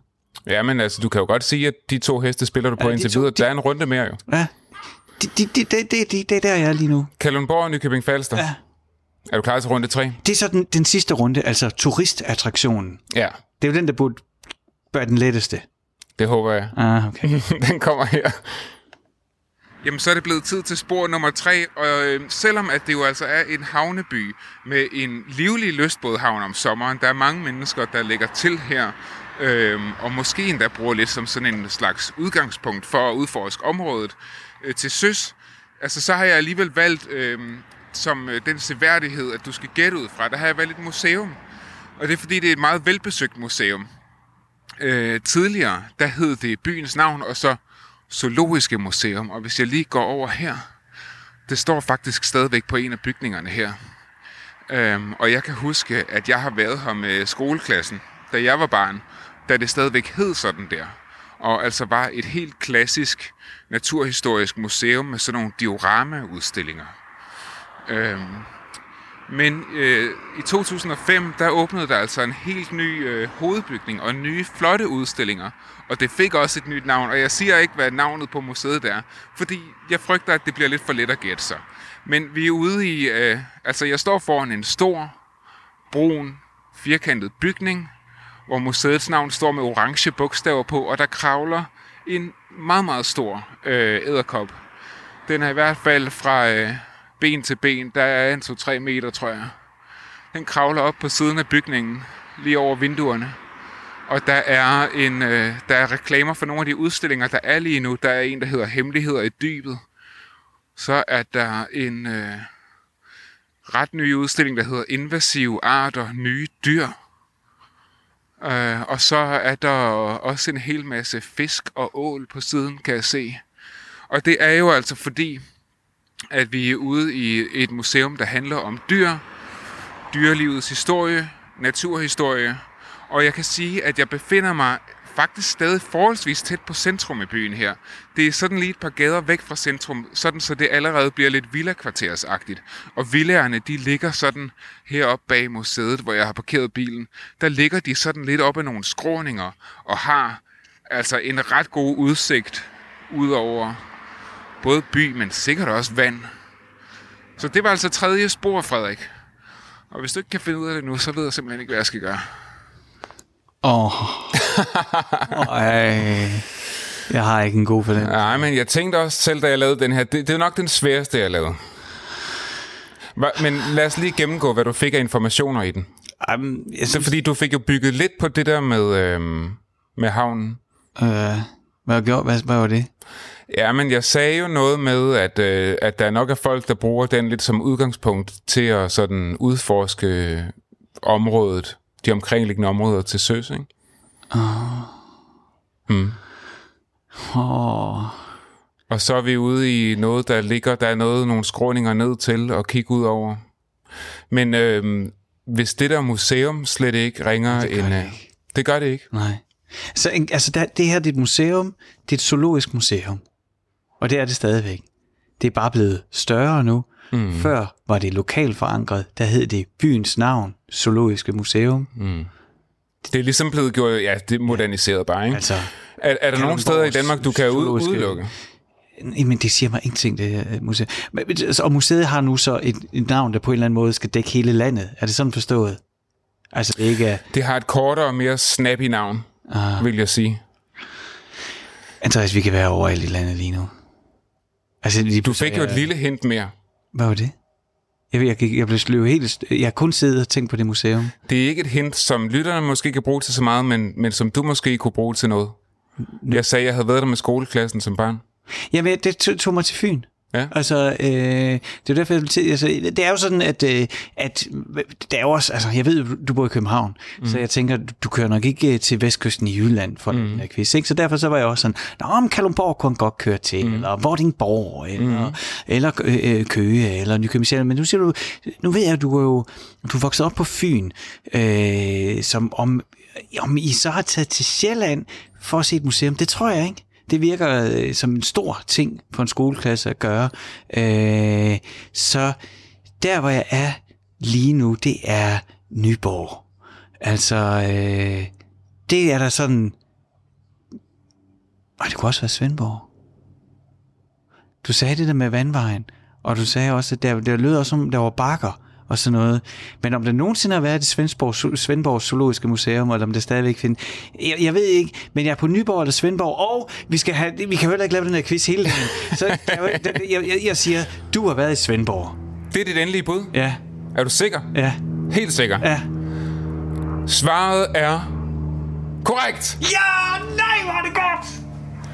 Ja, men altså, du kan jo godt sige, at de to heste spiller du på Ja, de indtil videre. de- Der er en runde mere jo. Ja. Det, det, det, det, det, det, det er der, jeg er lige nu. Kalundborg og Nykøbing Falster. Ja. Er du klar til runde 3? Det er så den, den sidste runde, altså turistattraktionen. Ja, Det er jo den, der burde være den letteste. det håber jeg. Ah, okay. Den kommer her. Jamen, så er det blevet tid til spor nummer tre, og øh, selvom at det jo altså er en havneby med en livlig lystbådhavn om sommeren, der er mange mennesker, der lægger til her, øh, og måske endda bruger lidt som sådan en slags udgangspunkt for at udforske området øh, til søs, altså så har jeg alligevel valgt øh, som øh, den seværdighed, at du skal gætte ud fra, der har jeg valgt et museum, og det er fordi, det er et meget velbesøgt museum. Øh, tidligere, der hed det byens navn, og så Zoologiske Museum. Og hvis jeg lige går over her, det står faktisk stadigvæk på en af bygningerne her. Øhm, og jeg kan huske, at jeg har været her med skoleklassen, da jeg var barn, da det stadigvæk hed sådan der. Og altså var et helt klassisk naturhistorisk museum med sådan nogle diorama-udstillinger. Øhm, men øh, i 2005, der åbnede der altså en helt ny øh, hovedbygning og nye flotte udstillinger. Og det fik også et nyt navn, og jeg siger ikke, hvad navnet på museet er, fordi jeg frygter, at det bliver lidt for let at gætte sig. Men vi er ude i, øh, altså jeg står foran en stor, brun, firkantet bygning, hvor museets navn står med orange bogstaver på, og der kravler en meget, meget stor øh, æderkop. Den er i hvert fald fra øh, ben til ben, der er en 2-3 meter, tror jeg. Den kravler op på siden af bygningen, lige over vinduerne. Og der er, en, øh, der er reklamer for nogle af de udstillinger, der er lige nu. Der er en, der hedder Hemmeligheder i dybet. Så er der en øh, ret ny udstilling, der hedder Invasive arter, nye dyr. Øh, og så er der også en hel masse fisk og ål på siden, kan jeg se. Og det er jo altså fordi, at vi er ude i et museum, der handler om dyr, dyrelivets historie, naturhistorie, og jeg kan sige, at jeg befinder mig faktisk stadig forholdsvis tæt på centrum i byen her. Det er sådan lige et par gader væk fra centrum, sådan så det allerede bliver lidt villakvartersagtigt. Og villaerne, de ligger sådan heroppe bag museet, hvor jeg har parkeret bilen. Der ligger de sådan lidt op ad nogle skråninger og har altså en ret god udsigt ud over både by, men sikkert også vand. Så det var altså tredje spor, Frederik. Og hvis du ikke kan finde ud af det nu, så ved jeg simpelthen ikke, hvad jeg skal gøre. Åh. Ej. Jeg har ikke en god for den. Nej, men jeg tænkte også selv, da jeg lavede den her, det, det er nok den sværeste, jeg lavede. Men lad os lige gennemgå, hvad du fik af informationer i den. Jamen, jeg Så synes, fordi du fik jo bygget lidt på det der med, øhm, med havnen. øh, hvad, gjorde, hvad, hvad var det? Ja, men jeg sagde jo noget med, at, øh, at der nok er folk, der bruger den lidt som udgangspunkt til at sådan udforske området, de omkringliggende områder til søs, ikke? Åh. Og så er vi ude i noget, der ligger, der er noget, nogle skråninger ned til at kigge ud over. Men øhm, hvis det der museum slet ikke ringer Det en... det øh, ikke. Det gør det ikke. Nej. Så altså, der, det her det er et museum. Det er et zoologisk museum. Og det er det stadigvæk. Det er bare blevet større nu. Mm. Før var det lokalt forankret. Der hed det byens navn, Zoologiske Museum. Mm. Det er ligesom blevet gjort, ja, det er moderniseret bare, ikke? Altså, er, er der nogle Kalundborgs steder i Danmark, du kan udelukke? men det siger mig ingenting, det øh, museum. Og museet har nu så et, et navn, der på en eller anden måde skal dække hele landet. Er det sådan forstået? Altså, det ikke er... Det har et kortere og mere snappy navn, Ah. vil jeg sige. Andreas, vi kan være overalt i landet lige nu. Altså, lige Du fik jo et lille hint mere. Hvad var det? Jeg, jeg, jeg, blev sløvet helt... Jeg har kun siddet og tænkt på det museum. Det er ikke et hint, som lytterne måske kan bruge til så meget, men, men som du måske kunne bruge til noget. Jeg sagde, at jeg havde været der med skoleklassen som barn. Jamen, det tog mig til Fyn. Ja. Altså, øh, det er derfor, jeg vil til, altså, det er jo sådan, at, øh, at det er jo også, altså, jeg ved, du bor i København, mm. så jeg tænker, du, du kører nok ikke øh, til vestkysten i Jylland for mm. den her quiz, ikke? Så derfor så var jeg også sådan, Nå, men Kalundborg kunne godt køre til, mm. eller Vordingborg, eller, mm. eller øh, Køge, eller Nykøbing Sjælland. Men nu siger du, nu ved jeg, at du er jo du er vokset op på Fyn, øh, som om, om I så har taget til Sjælland for at se et museum, det tror jeg ikke. Det virker øh, som en stor ting for en skoleklasse at gøre. Øh, så der, hvor jeg er lige nu, det er Nyborg. Altså, øh, det er der sådan... Og det kunne også være Svendborg. Du sagde det der med vandvejen, og du sagde også, at der, der lød også som, der var bakker og sådan noget. Men om der nogensinde har været i Svendborg, Svendborg Zoologiske Museum, eller om det stadigvæk findes, jeg, jeg ved ikke, men jeg er på Nyborg eller Svendborg, og vi, skal have, vi kan jo heller ikke lave den her quiz hele tiden. Så jeg, jeg, jeg, jeg siger, du har været i Svendborg. Det er dit endelige bud. Ja, Er du sikker? ja, Helt sikker. ja. Svaret er korrekt. Ja, nej, er det godt!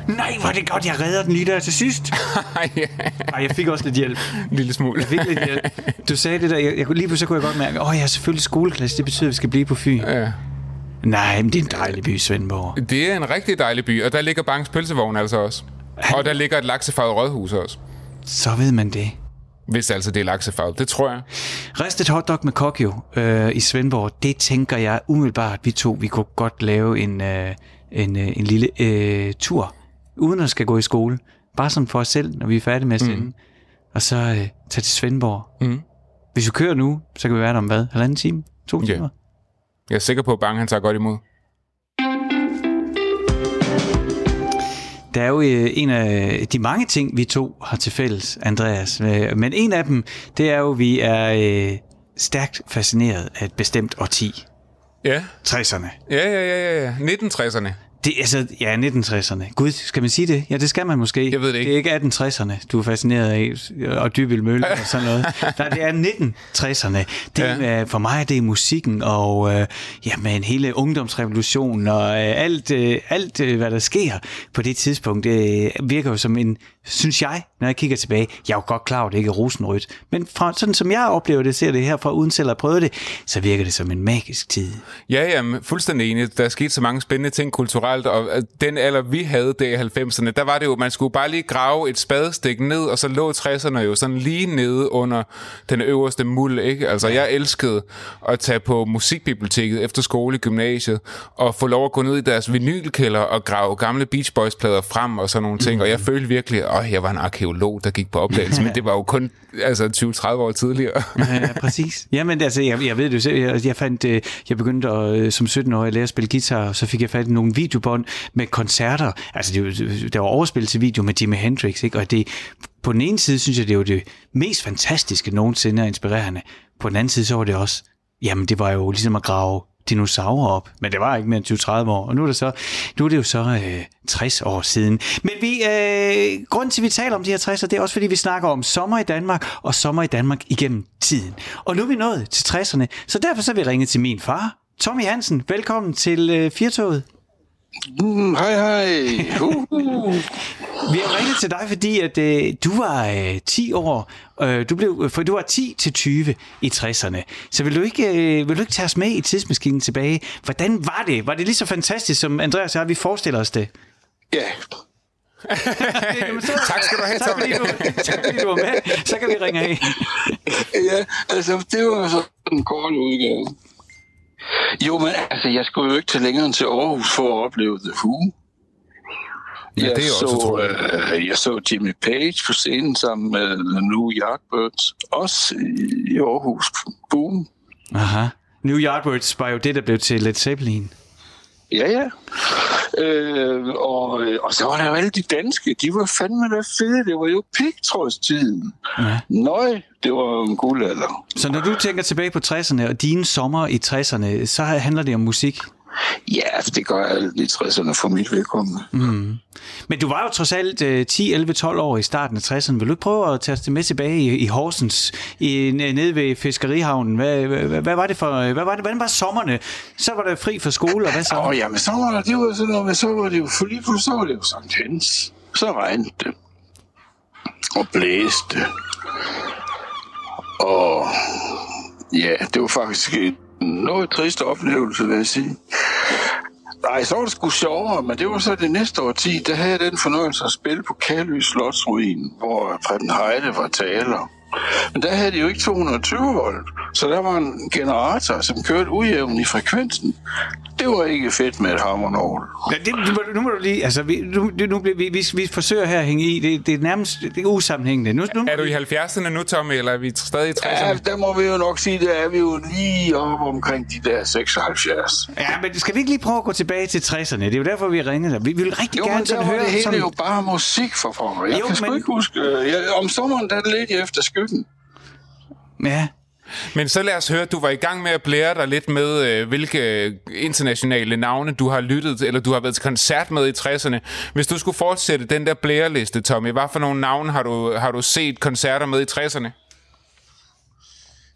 Nej, hvor er det godt, jeg redder den lige der til sidst. ja, Ej, jeg fik også lidt hjælp. en lille smule. Jeg fik lidt hjælp. Du sagde det der, jeg, jeg, lige pludselig kunne jeg godt mærke, åh, jeg er selvfølgelig skoleklasse, det betyder, at vi skal blive på Fyn. Ja. Nej, men det er en dejlig by, Svendborg. Det er en rigtig dejlig by, og der ligger Bangs pølsevogn altså også. Og der ligger et laksefarvet rådhus også. Så ved man det. Hvis altså det er laksefarvet. Det tror jeg. Ristet hotdog med kokjo øh, i Svendborg, det tænker jeg umiddelbart, vi to, vi kunne godt lave en, øh, en, øh, en lille øh, tur, uden at skal gå i skole. Bare sådan for os selv, når vi er færdige med at sende. Mm. Og så øh, tage til Svendborg. Mm. Hvis vi kører nu, så kan vi være der om hvad? Halvanden time? To timer? Jeg er sikker på, at Bang han tager godt imod. Der er jo øh, en af de mange ting, vi to har til fælles, Andreas. Øh, Men en af dem, det er jo, at vi er øh, stærkt fascineret af et bestemt årti. Ja. 60'erne. Ja, ja, ja, ja, ja. 1960'erne. Det, altså, ja, 1960'erne. Gud, skal man sige det? Ja, det skal man måske. Jeg ved det ikke. Det er ikke 1860'erne, du er fascineret af, og Dybbøl Mølle og sådan noget. Nej, det er 1960'erne. Det Ja. ja. for mig det er musikken, og øh, jamen, hele ungdomsrevolutionen, og øh, alt, øh, alt øh, hvad der sker på det tidspunkt, øh, virker jo som en, synes jeg, når jeg kigger tilbage, jeg er jo godt klar over, at det ikke er rosenrødt, men fra, sådan som jeg oplever det, ser det herfra, uden selv at have prøvet det, så virker det som en magisk tid. Ja, jamen, fuldstændig enig. Der er sket så mange spændende ting kulturelt, og øh, den alder, vi havde der i 90'erne, der var det jo, man skulle bare lige grave et spadestik ned, og så lå 60'erne jo sådan lige nede under den øverste muld, ikke? Altså, jeg elskede at tage på musikbiblioteket efter skole i gymnasiet, og få lov at gå ned i deres vinylkælder og grave gamle Beach Boys-plader frem og sådan nogle ting, og jeg følte virkelig, at jeg var en arkeolog, der gik på opdagelse, men det var jo kun altså 20-30 år tidligere. Ja, præcis. Jamen, altså, jeg, jeg ved det jo selv. Jeg, jeg, fandt, øh, jeg begyndte at, øh, som 17-årig at lære at spille guitar, og så fik jeg fat i nogle videobånd med koncerter. Altså, det, var- der var overspil til video med Jimi Hendrix, ikke? Og det, på den ene side, synes jeg, det var det mest fantastiske nogensinde og inspirerende. På den anden side, så var det også, jamen, det var jo ligesom at grave dinosaurer op, men det var ikke mere end 20-30 år, og nu er det, så, nu er det jo så øh, 60 år siden. Men vi, øh, grunden til, at vi taler om de her 60'er, det er også, fordi vi snakker om sommer i Danmark, og sommer i Danmark igennem tiden. Og nu er vi nået til 60'erne, så derfor så vil vi ringe til min far, Tommy Hansen. Velkommen til øh, Firtoget. Mm, hej, hej. Uh. Vi har ringet til dig, fordi at øh, du var øh, 10 år, øh, du blev, for du var 10 til 20 i 60'erne. Så vil du, ikke, øh, vil du ikke tage os med i tidsmaskinen tilbage? Hvordan var det? Var det lige så fantastisk, som Andreas og jeg, vi forestiller os det? Ja, så, Tak skal du have, tak, fordi du, tak fordi du var med. Så kan vi ringe af. ja, altså det var så en kort udgave. Jo, men altså, jeg skulle jo ikke til længere end til Aarhus for at opleve The Who. Ja, jeg, det er også så, utroligt. øh, jeg så Jimmy Page på scenen sammen med The New Yardbirds, også i, i Aarhus. Boom. Aha. New Yardbirds var jo det, der blev til Led Zeppelin. Ja, ja. Øh, og, og så var der jo alle de danske. De var fandme da fede. Det var jo pigtrådstiden. Ja. Nøj, det var en guldalder. Så når du tænker tilbage på 60'erne og dine sommer i 60'erne, så handler det om musik. Ja, altså, det gør alt i 60'erne for mit vedkommende. Mm. Men du var jo trods alt øh, 10, 11, 12 år i starten af 60'erne. Vil du ikke prøve at tage os det med tilbage i, i Horsens, i, nede ved Fiskerihavnen? Hvad, hvad, hvad var det for, hvad var det, hvordan var sommerne? Så var der fri for skole, og hvad så? Åh, oh, så var der, det var sådan noget, men så var det jo, for lige pludselig så var det jo Sankt Hans. Så regnede det. og blæste. Og ja, det var faktisk en noget trist oplevelse, vil jeg sige. Nej, så var det sgu sjovere, men det var så det næste år 10, der havde jeg den fornøjelse at spille på Kalø Slotsruin, hvor Preben Heide var taler. Men der havde de jo ikke 220 volt, så der var en generator, som kørte ujævn i frekvensen. Det var ikke fedt med et hammernorgel. Ja, det, nu, må- nu må du lige, altså, vi, nu, nu, bliver vi, vi, vi forsøger her at hænge i, det, det er nærmest det er usammenhængende. Nu, nu, Er du i 70'erne nu, Tommy, eller er vi stadig i 60'erne? Ja, der må vi jo nok sige, der er vi jo lige oppe omkring de der 76. Ja, men skal vi ikke lige prøve at gå tilbage til 60'erne? Det er jo derfor, vi ringede dig. Vi vil rigtig Jo, gerne men der sådan høre... det hele sådan, jo bare musik for pokker. Jeg Jo, kan sgu men- ikke huske... Jeg, om sommeren, der ledte jeg efter skyggen. Ja, men så lad os høre, du var i gang med at blære dig lidt med, øh, hvilke internationale navne du har lyttet til, eller du har været til koncert med i 60'erne. Hvis du skulle fortsætte den der blæreliste, Tommy, hvad for nogle navne har du, har du set koncerter med i 60'erne?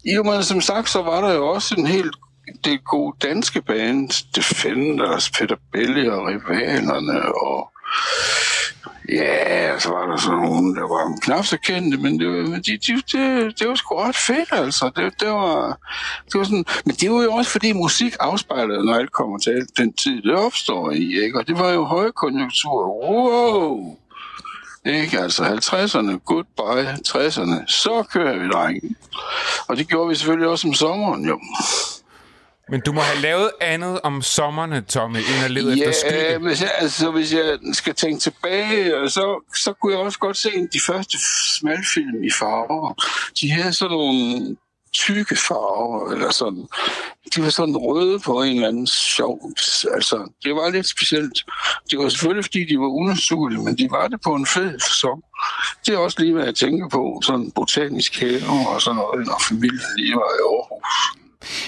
Jo, men som sagt, så var der jo også en helt det gode danske band, Defenders, Peter Belli og Rivalerne, og ja, så var der sådan nogle, der var knap så kendte, men det, var- men de, de, det, det var sgu ret fedt, altså. Det, det, var, det var sådan, men det var jo også, fordi musik afspejlede, når alt kommer til den tid, det opstår i, ikke? Og det var jo højkonjunktur. Wow! Ikke? Altså 50'erne, goodbye, 60'erne, så kører vi, drenge. Og det gjorde vi selvfølgelig også om sommeren, jo. Men du må have lavet andet om sommerne, Tommy, end at lede efter skygge. hvis jeg, altså, hvis jeg skal tænke tilbage, øh, så, så kunne jeg også godt se de første smalfilm i farver. De havde sådan nogle tykke farver, eller sådan. De var sådan røde på en eller anden sjov... Altså, det var lidt specielt. Det var selvfølgelig, fordi de var unaturlige, men de var det på en fed fasong. Det er også lige, hvad jeg tænker på. Sådan botanisk have og sådan noget, når familien lige var i Aarhus.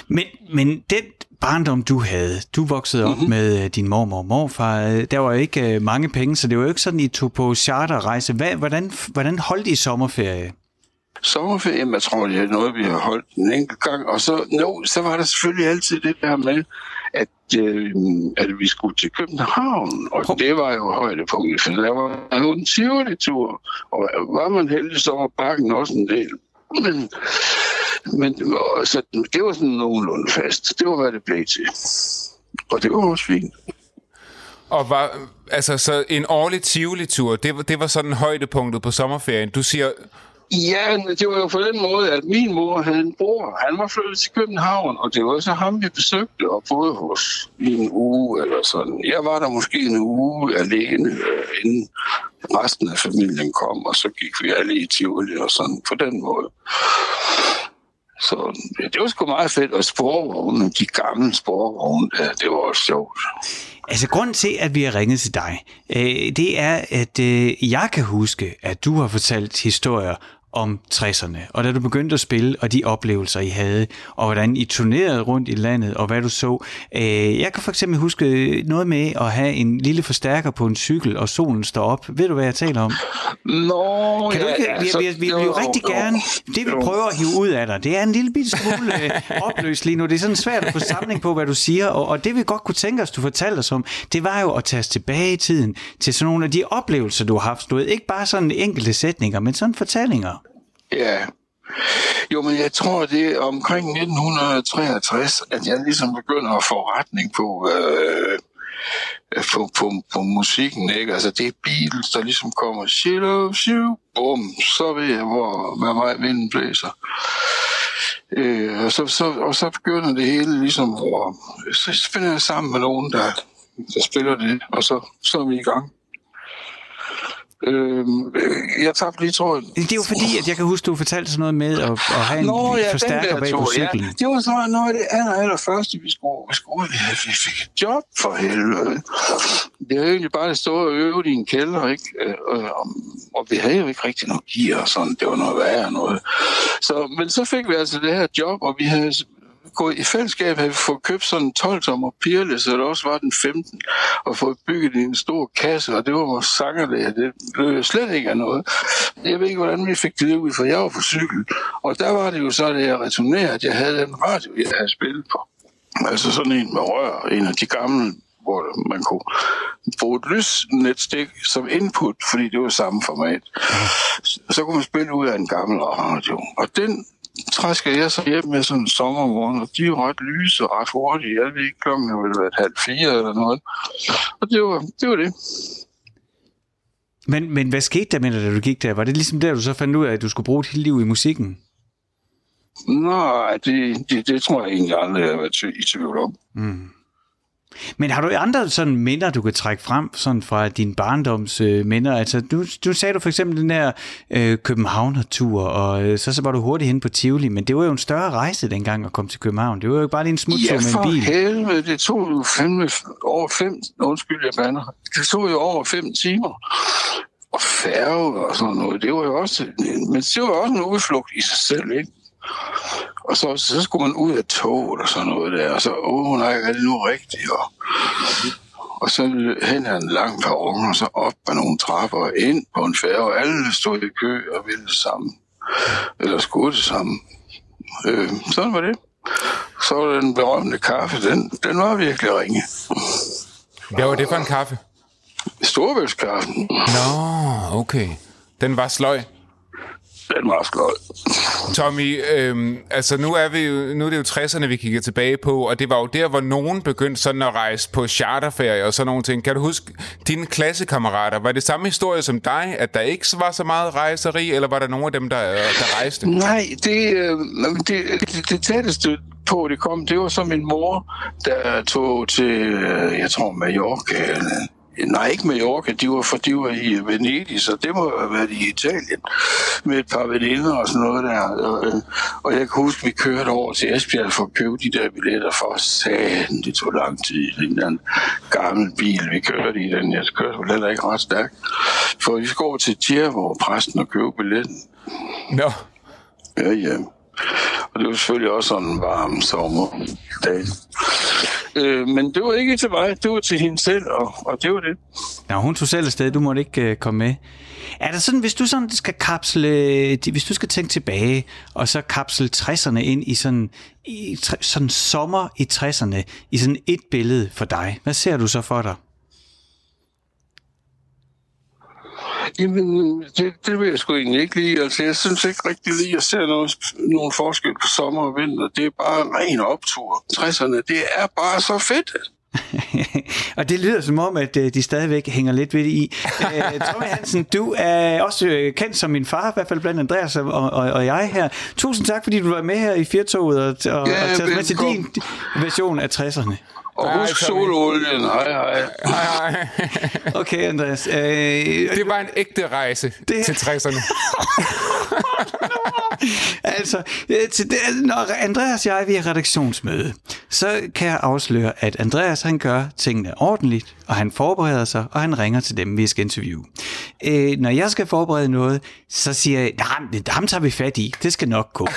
Men, men den barndom, du havde, du voksede op Mhm. mm-hmm. med øh, din mormor og morfar, øh, der var jo ikke øh, mange penge, så det var jo ikke sådan, I tog på charterrejse. Hvad, hvordan, hvordan holdt I sommerferie? sommerferie, jeg tror, det er noget, vi har holdt en enkelt gang. Og så, no, så var der selvfølgelig altid det der med, at, øh, at vi skulle til København. Og Prøv- det var jo højdepunktet, for der var jo en Tivoli-tur. Og var man heldig, så var bakken også en del. Men, men så det var sådan nogenlunde fast. Det var, hvad det blev til. Og det var også fint. Og var, altså, så en årlig Tivoli-tur, det, det var sådan højdepunktet på sommerferien. Du siger, Ja, det var jo på den måde, at min mor havde en bror. Han var flyttet til København, og det var så ham, vi besøgte og boede hos i en uge eller sådan. Jeg var der måske en uge alene, øh, inden resten af familien kom, og så gik vi alle i Tivoli og sådan på den måde. Så det var sgu meget fedt, og sporvogne, de gamle sporvogne, det var også sjovt. Altså, grunden til, at vi har ringet til dig, øh, det er, at øh, jeg kan huske, at du har fortalt historier om 60'erne, og da du begyndte at spille, og de oplevelser, I havde, og hvordan I turnerede rundt i landet, og hvad du så. Øh, jeg kan for eksempel huske noget med at have en lille forstærker på en cykel, og solen står op. Ved du, hvad jeg taler om? Nå, Kan du ja, ikke, vi, vi, vi vil jo rigtig gerne, det vi jo. prøver at hive ud af dig, det er en lille bitte smule øh, opløst lige nu. Det er sådan svært at få samling på, hvad du siger, og, og det vi godt kunne tænke os, du fortalte os om, det var jo at tage os tilbage i tiden til sådan nogle af de oplevelser, du har haft. Du ved, ikke bare sådan enkelte sætninger, men sådan fortællinger. Ja. Jo, men jeg tror, det er omkring 1963, at jeg ligesom begynder at få retning på, øh, på, på, på musikken. Ikke? Altså, det er Beatles, der ligesom kommer, shit oh, shiu, bum, så ved jeg, hvor, hvad vej vinden blæser. Øh, og, så, så, og så begynder det hele ligesom, hvor, så finder jeg sammen med nogen, der, der spiller det, og så, så er vi i gang. Øh, jeg tabte lige tråden. Det er jo fordi, at jeg kan huske, du fortalte sådan noget med at, at have en Nå, ja, forstærker bag på cyklen. Ja. Det var så noget af det aller, aller første, vi skulle, vi skulle vi, vi fik et job for helvede. Det var egentlig bare at stå og øve i en kælder, ikke? Øh, Og, og, og, vi havde jo ikke rigtig noget gear og sådan, det var noget værre noget. Så, men så fik vi altså det her job, og vi havde gået i fællesskab havde vi fået købt sådan en 12 tommer pirle, så der også var den 15, og fået bygget en stor kasse, og det var vores sangerlæger. Det blev jo slet ikke af noget. Jeg ved ikke, hvordan vi fik det ud, for jeg var på cykel. Og der var det jo så, da jeg returnerede, at jeg havde en radio, jeg havde spillet på. Altså sådan en med rør, en af de gamle hvor man kunne bruge et lysnetstik som input, fordi det var samme format. Så, så kunne man spille ud af en gammel radio. Og den træsker jeg så hjem med sådan en sommermorgen, og de er ret lyse og ret hurtige. Jeg ved ikke, klokken har vel været halv fire eller noget. Og det var det. Var det. Men, men hvad skete der med dig, da du gik der? Var det ligesom der, du så fandt ud af, at du skulle bruge dit liv i musikken? Nej, det, det, det tror jeg egentlig aldrig, jeg har været i tvivl om. Men har du andre sådan minder, du kan trække frem sådan fra din barndoms øh, minder? Altså, du, du sagde du for eksempel den der øh, Københavner-tur, og øh, så, så var du hurtigt hen på Tivoli, men det var jo en større rejse dengang at komme til København. Det var jo ikke bare lige en smuttur Ja, med for en bil. helvede, det tog jo fandme over fem, undskyld, jeg bander. Det tog jo over fem timer. Og færge og sådan noget, det var jo også, men det var jo også en udflugt i sig selv, ikke? Og så, så skulle man ud af toget og sådan noget der, og så, åh nej, er det nu rigtigt? Og, og så hen ad en lang perron, og så op ad nogle trapper og ind på en færge, og alle stod i kø og ville det samme. Eller skulle det samme. Øh, sådan var det. Så var den berømte kaffe, den, den var virkelig ringe. Hvad var det for en kaffe? Storbæltskaffen, Nå, okay. Den var sløj. Den var skød. Tommy, øhm, altså nu er, vi jo, nu er det jo 60'erne, vi kigger tilbage på, og det var jo der, hvor nogen begyndte sådan at rejse på charterferie og sådan nogle ting. Kan du huske dine klassekammerater? Var det samme historie som dig, at der ikke var så meget rejseri, eller var der nogen af dem, der, øh, der rejste? Nej, det, øh, det, det, det tætteste på, det kom, det var så min mor, der tog til, øh, jeg tror, Mallorca. eller- Nej, ikke Mallorca, de var, for de var i Venedig, så det må have været i Italien, med et par veninder og sådan noget der. Og, øh, og jeg kan huske, vi kørte over til Esbjerg for at købe de der billetter for satan. Det tog lang tid. i Den der gammel bil, vi kørte i den. Jeg kørte vel heller ikke ret stærkt. For vi skulle over til Tjervo, præsten, og købe billetten. Nå, Ja, ja. Og det var selvfølgelig også sådan en varm sommerdag. Øh, men det var ikke til mig, det var til hende selv, og, og det var det. Nå, hun tog selv afsted, du måtte ikke øh, komme med. Er der sådan, hvis du sådan skal kapsle, hvis du skal tænke tilbage, og så kapsle 60'erne ind i sådan, i, sådan sommer i 60'erne, i sådan et billede for dig, hvad ser du så for dig? Jamen, det, det vil jeg sgu egentlig ikke lide. Altså, jeg synes ikke rigtig lige, at jeg ser noget, nogen forskel på sommer og vinter. Det er bare en ren optur. 60'erne, det er bare så fedt. og det lyder som om, at øh, de stadigvæk hænger lidt ved det i. Øh, Tommy Hansen, du er også øh, kendt som min far, i hvert fald blandt Andreas og, og, og jeg her. Tusind tak, fordi du var med her i Firtoget og, og, Ja, og taget med til din version af 60'erne. Og Hej, husk sololien. Hej, hej. hej, hej. Okay, Andreas. Øh, det var en ægte rejse Det- det... til 60'erne. altså, øh, til det, når Andreas og jeg vi er redaktionsmøde, så kan jeg afsløre, at Andreas han gør tingene ordentligt, og han forbereder sig, og han ringer til dem, vi skal interviewe. Øh, når jeg skal forberede noget, så siger jeg, nej, ham tager vi fat i, det skal nok gå.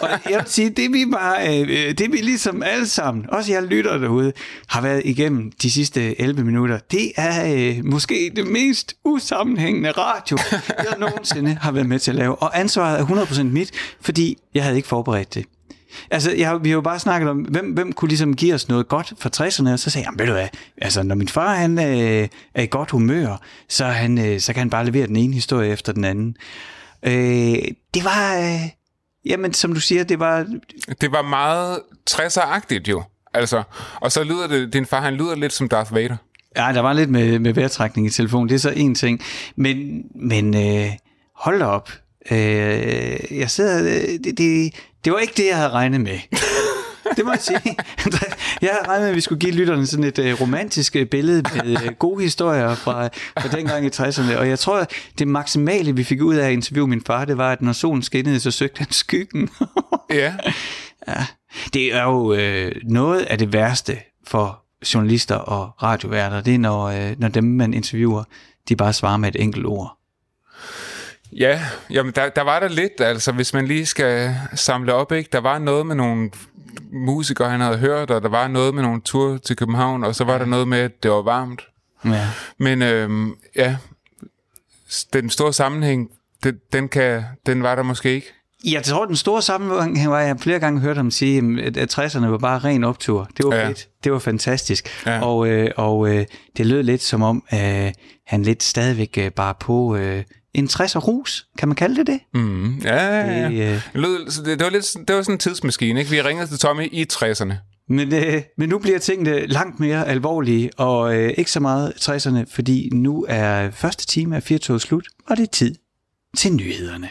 og jeg vil sige, det vi bare, øh, øh det vi ligesom alle sammen, også jeg lytter derude, har været igennem de sidste 11 minutter, det er øh, måske det mest usammenhængende radio, jeg nogensinde har været med til at lave. Og ansvaret er 100% mit, fordi jeg havde ikke forberedt det. Altså, jeg, vi har jo bare snakket om, hvem, hvem kunne ligesom give os noget godt fra 60'erne, og så sagde jeg, "Jamen, ved du hvad, altså, når min far han, øh, er i godt humør, så, han, øh, så kan han bare levere den ene historie efter den anden. Øh, det var, øh, jamen, som du siger, det var, Det var meget 60'er-agtigt jo. Altså, og så lyder det, din far, han lyder lidt som Darth Vader. Ja, der var lidt med, med vejrtrækning i telefonen. Det er så en ting. Men, men øh, hold op. Øh, jeg sidder... øh, Det, det, det var ikke det, jeg havde regnet med. Det må jeg sige. Jeg havde regnet med, at vi skulle give lytterne sådan et øh, romantisk øh, billede med øh, gode historier fra, fra dengang i 60'erne. Og jeg tror, at det maksimale, vi fik ud af at interviewe min far, det var, at når solen skinnede, så søgte han skyggen. Ja. Ja, det er jo øh, noget af det værste for journalister og radioværter, det er, når, øh, når dem, man interviewer, de bare svarer med et enkelt ord. Ja, jamen der, der var der lidt, altså hvis man lige skal samle op, ikke? Der var noget med nogle musikere, han havde hørt, og der var noget med nogle ture til København, og så var der noget med, at det var varmt. Ja. Men øhm, ja, den store sammenhæng, den, den, kan, den var der måske ikke. Jeg tror, den store sammenhæng var, at jeg flere gange hørt ham sige, at at 60'erne var bare ren optur. Det var Ja. fedt. Det var fantastisk. Ja. Og, øh, og øh, det lød lidt som om, øh, han lidt stadigvæk øh, bare på øh, en 60'er rus. Kan man kalde det det? Mm, ja, ja, ja. Det, øh, Det, lød, det, det, var lidt, det var sådan en tidsmaskine, ikke? Vi ringede til Tommy i 60'erne. Men, øh, men nu bliver tingene langt mere alvorlige, og øh, ikke så meget 60'erne, fordi nu er første time af 4 slut, og det er tid til nyhederne.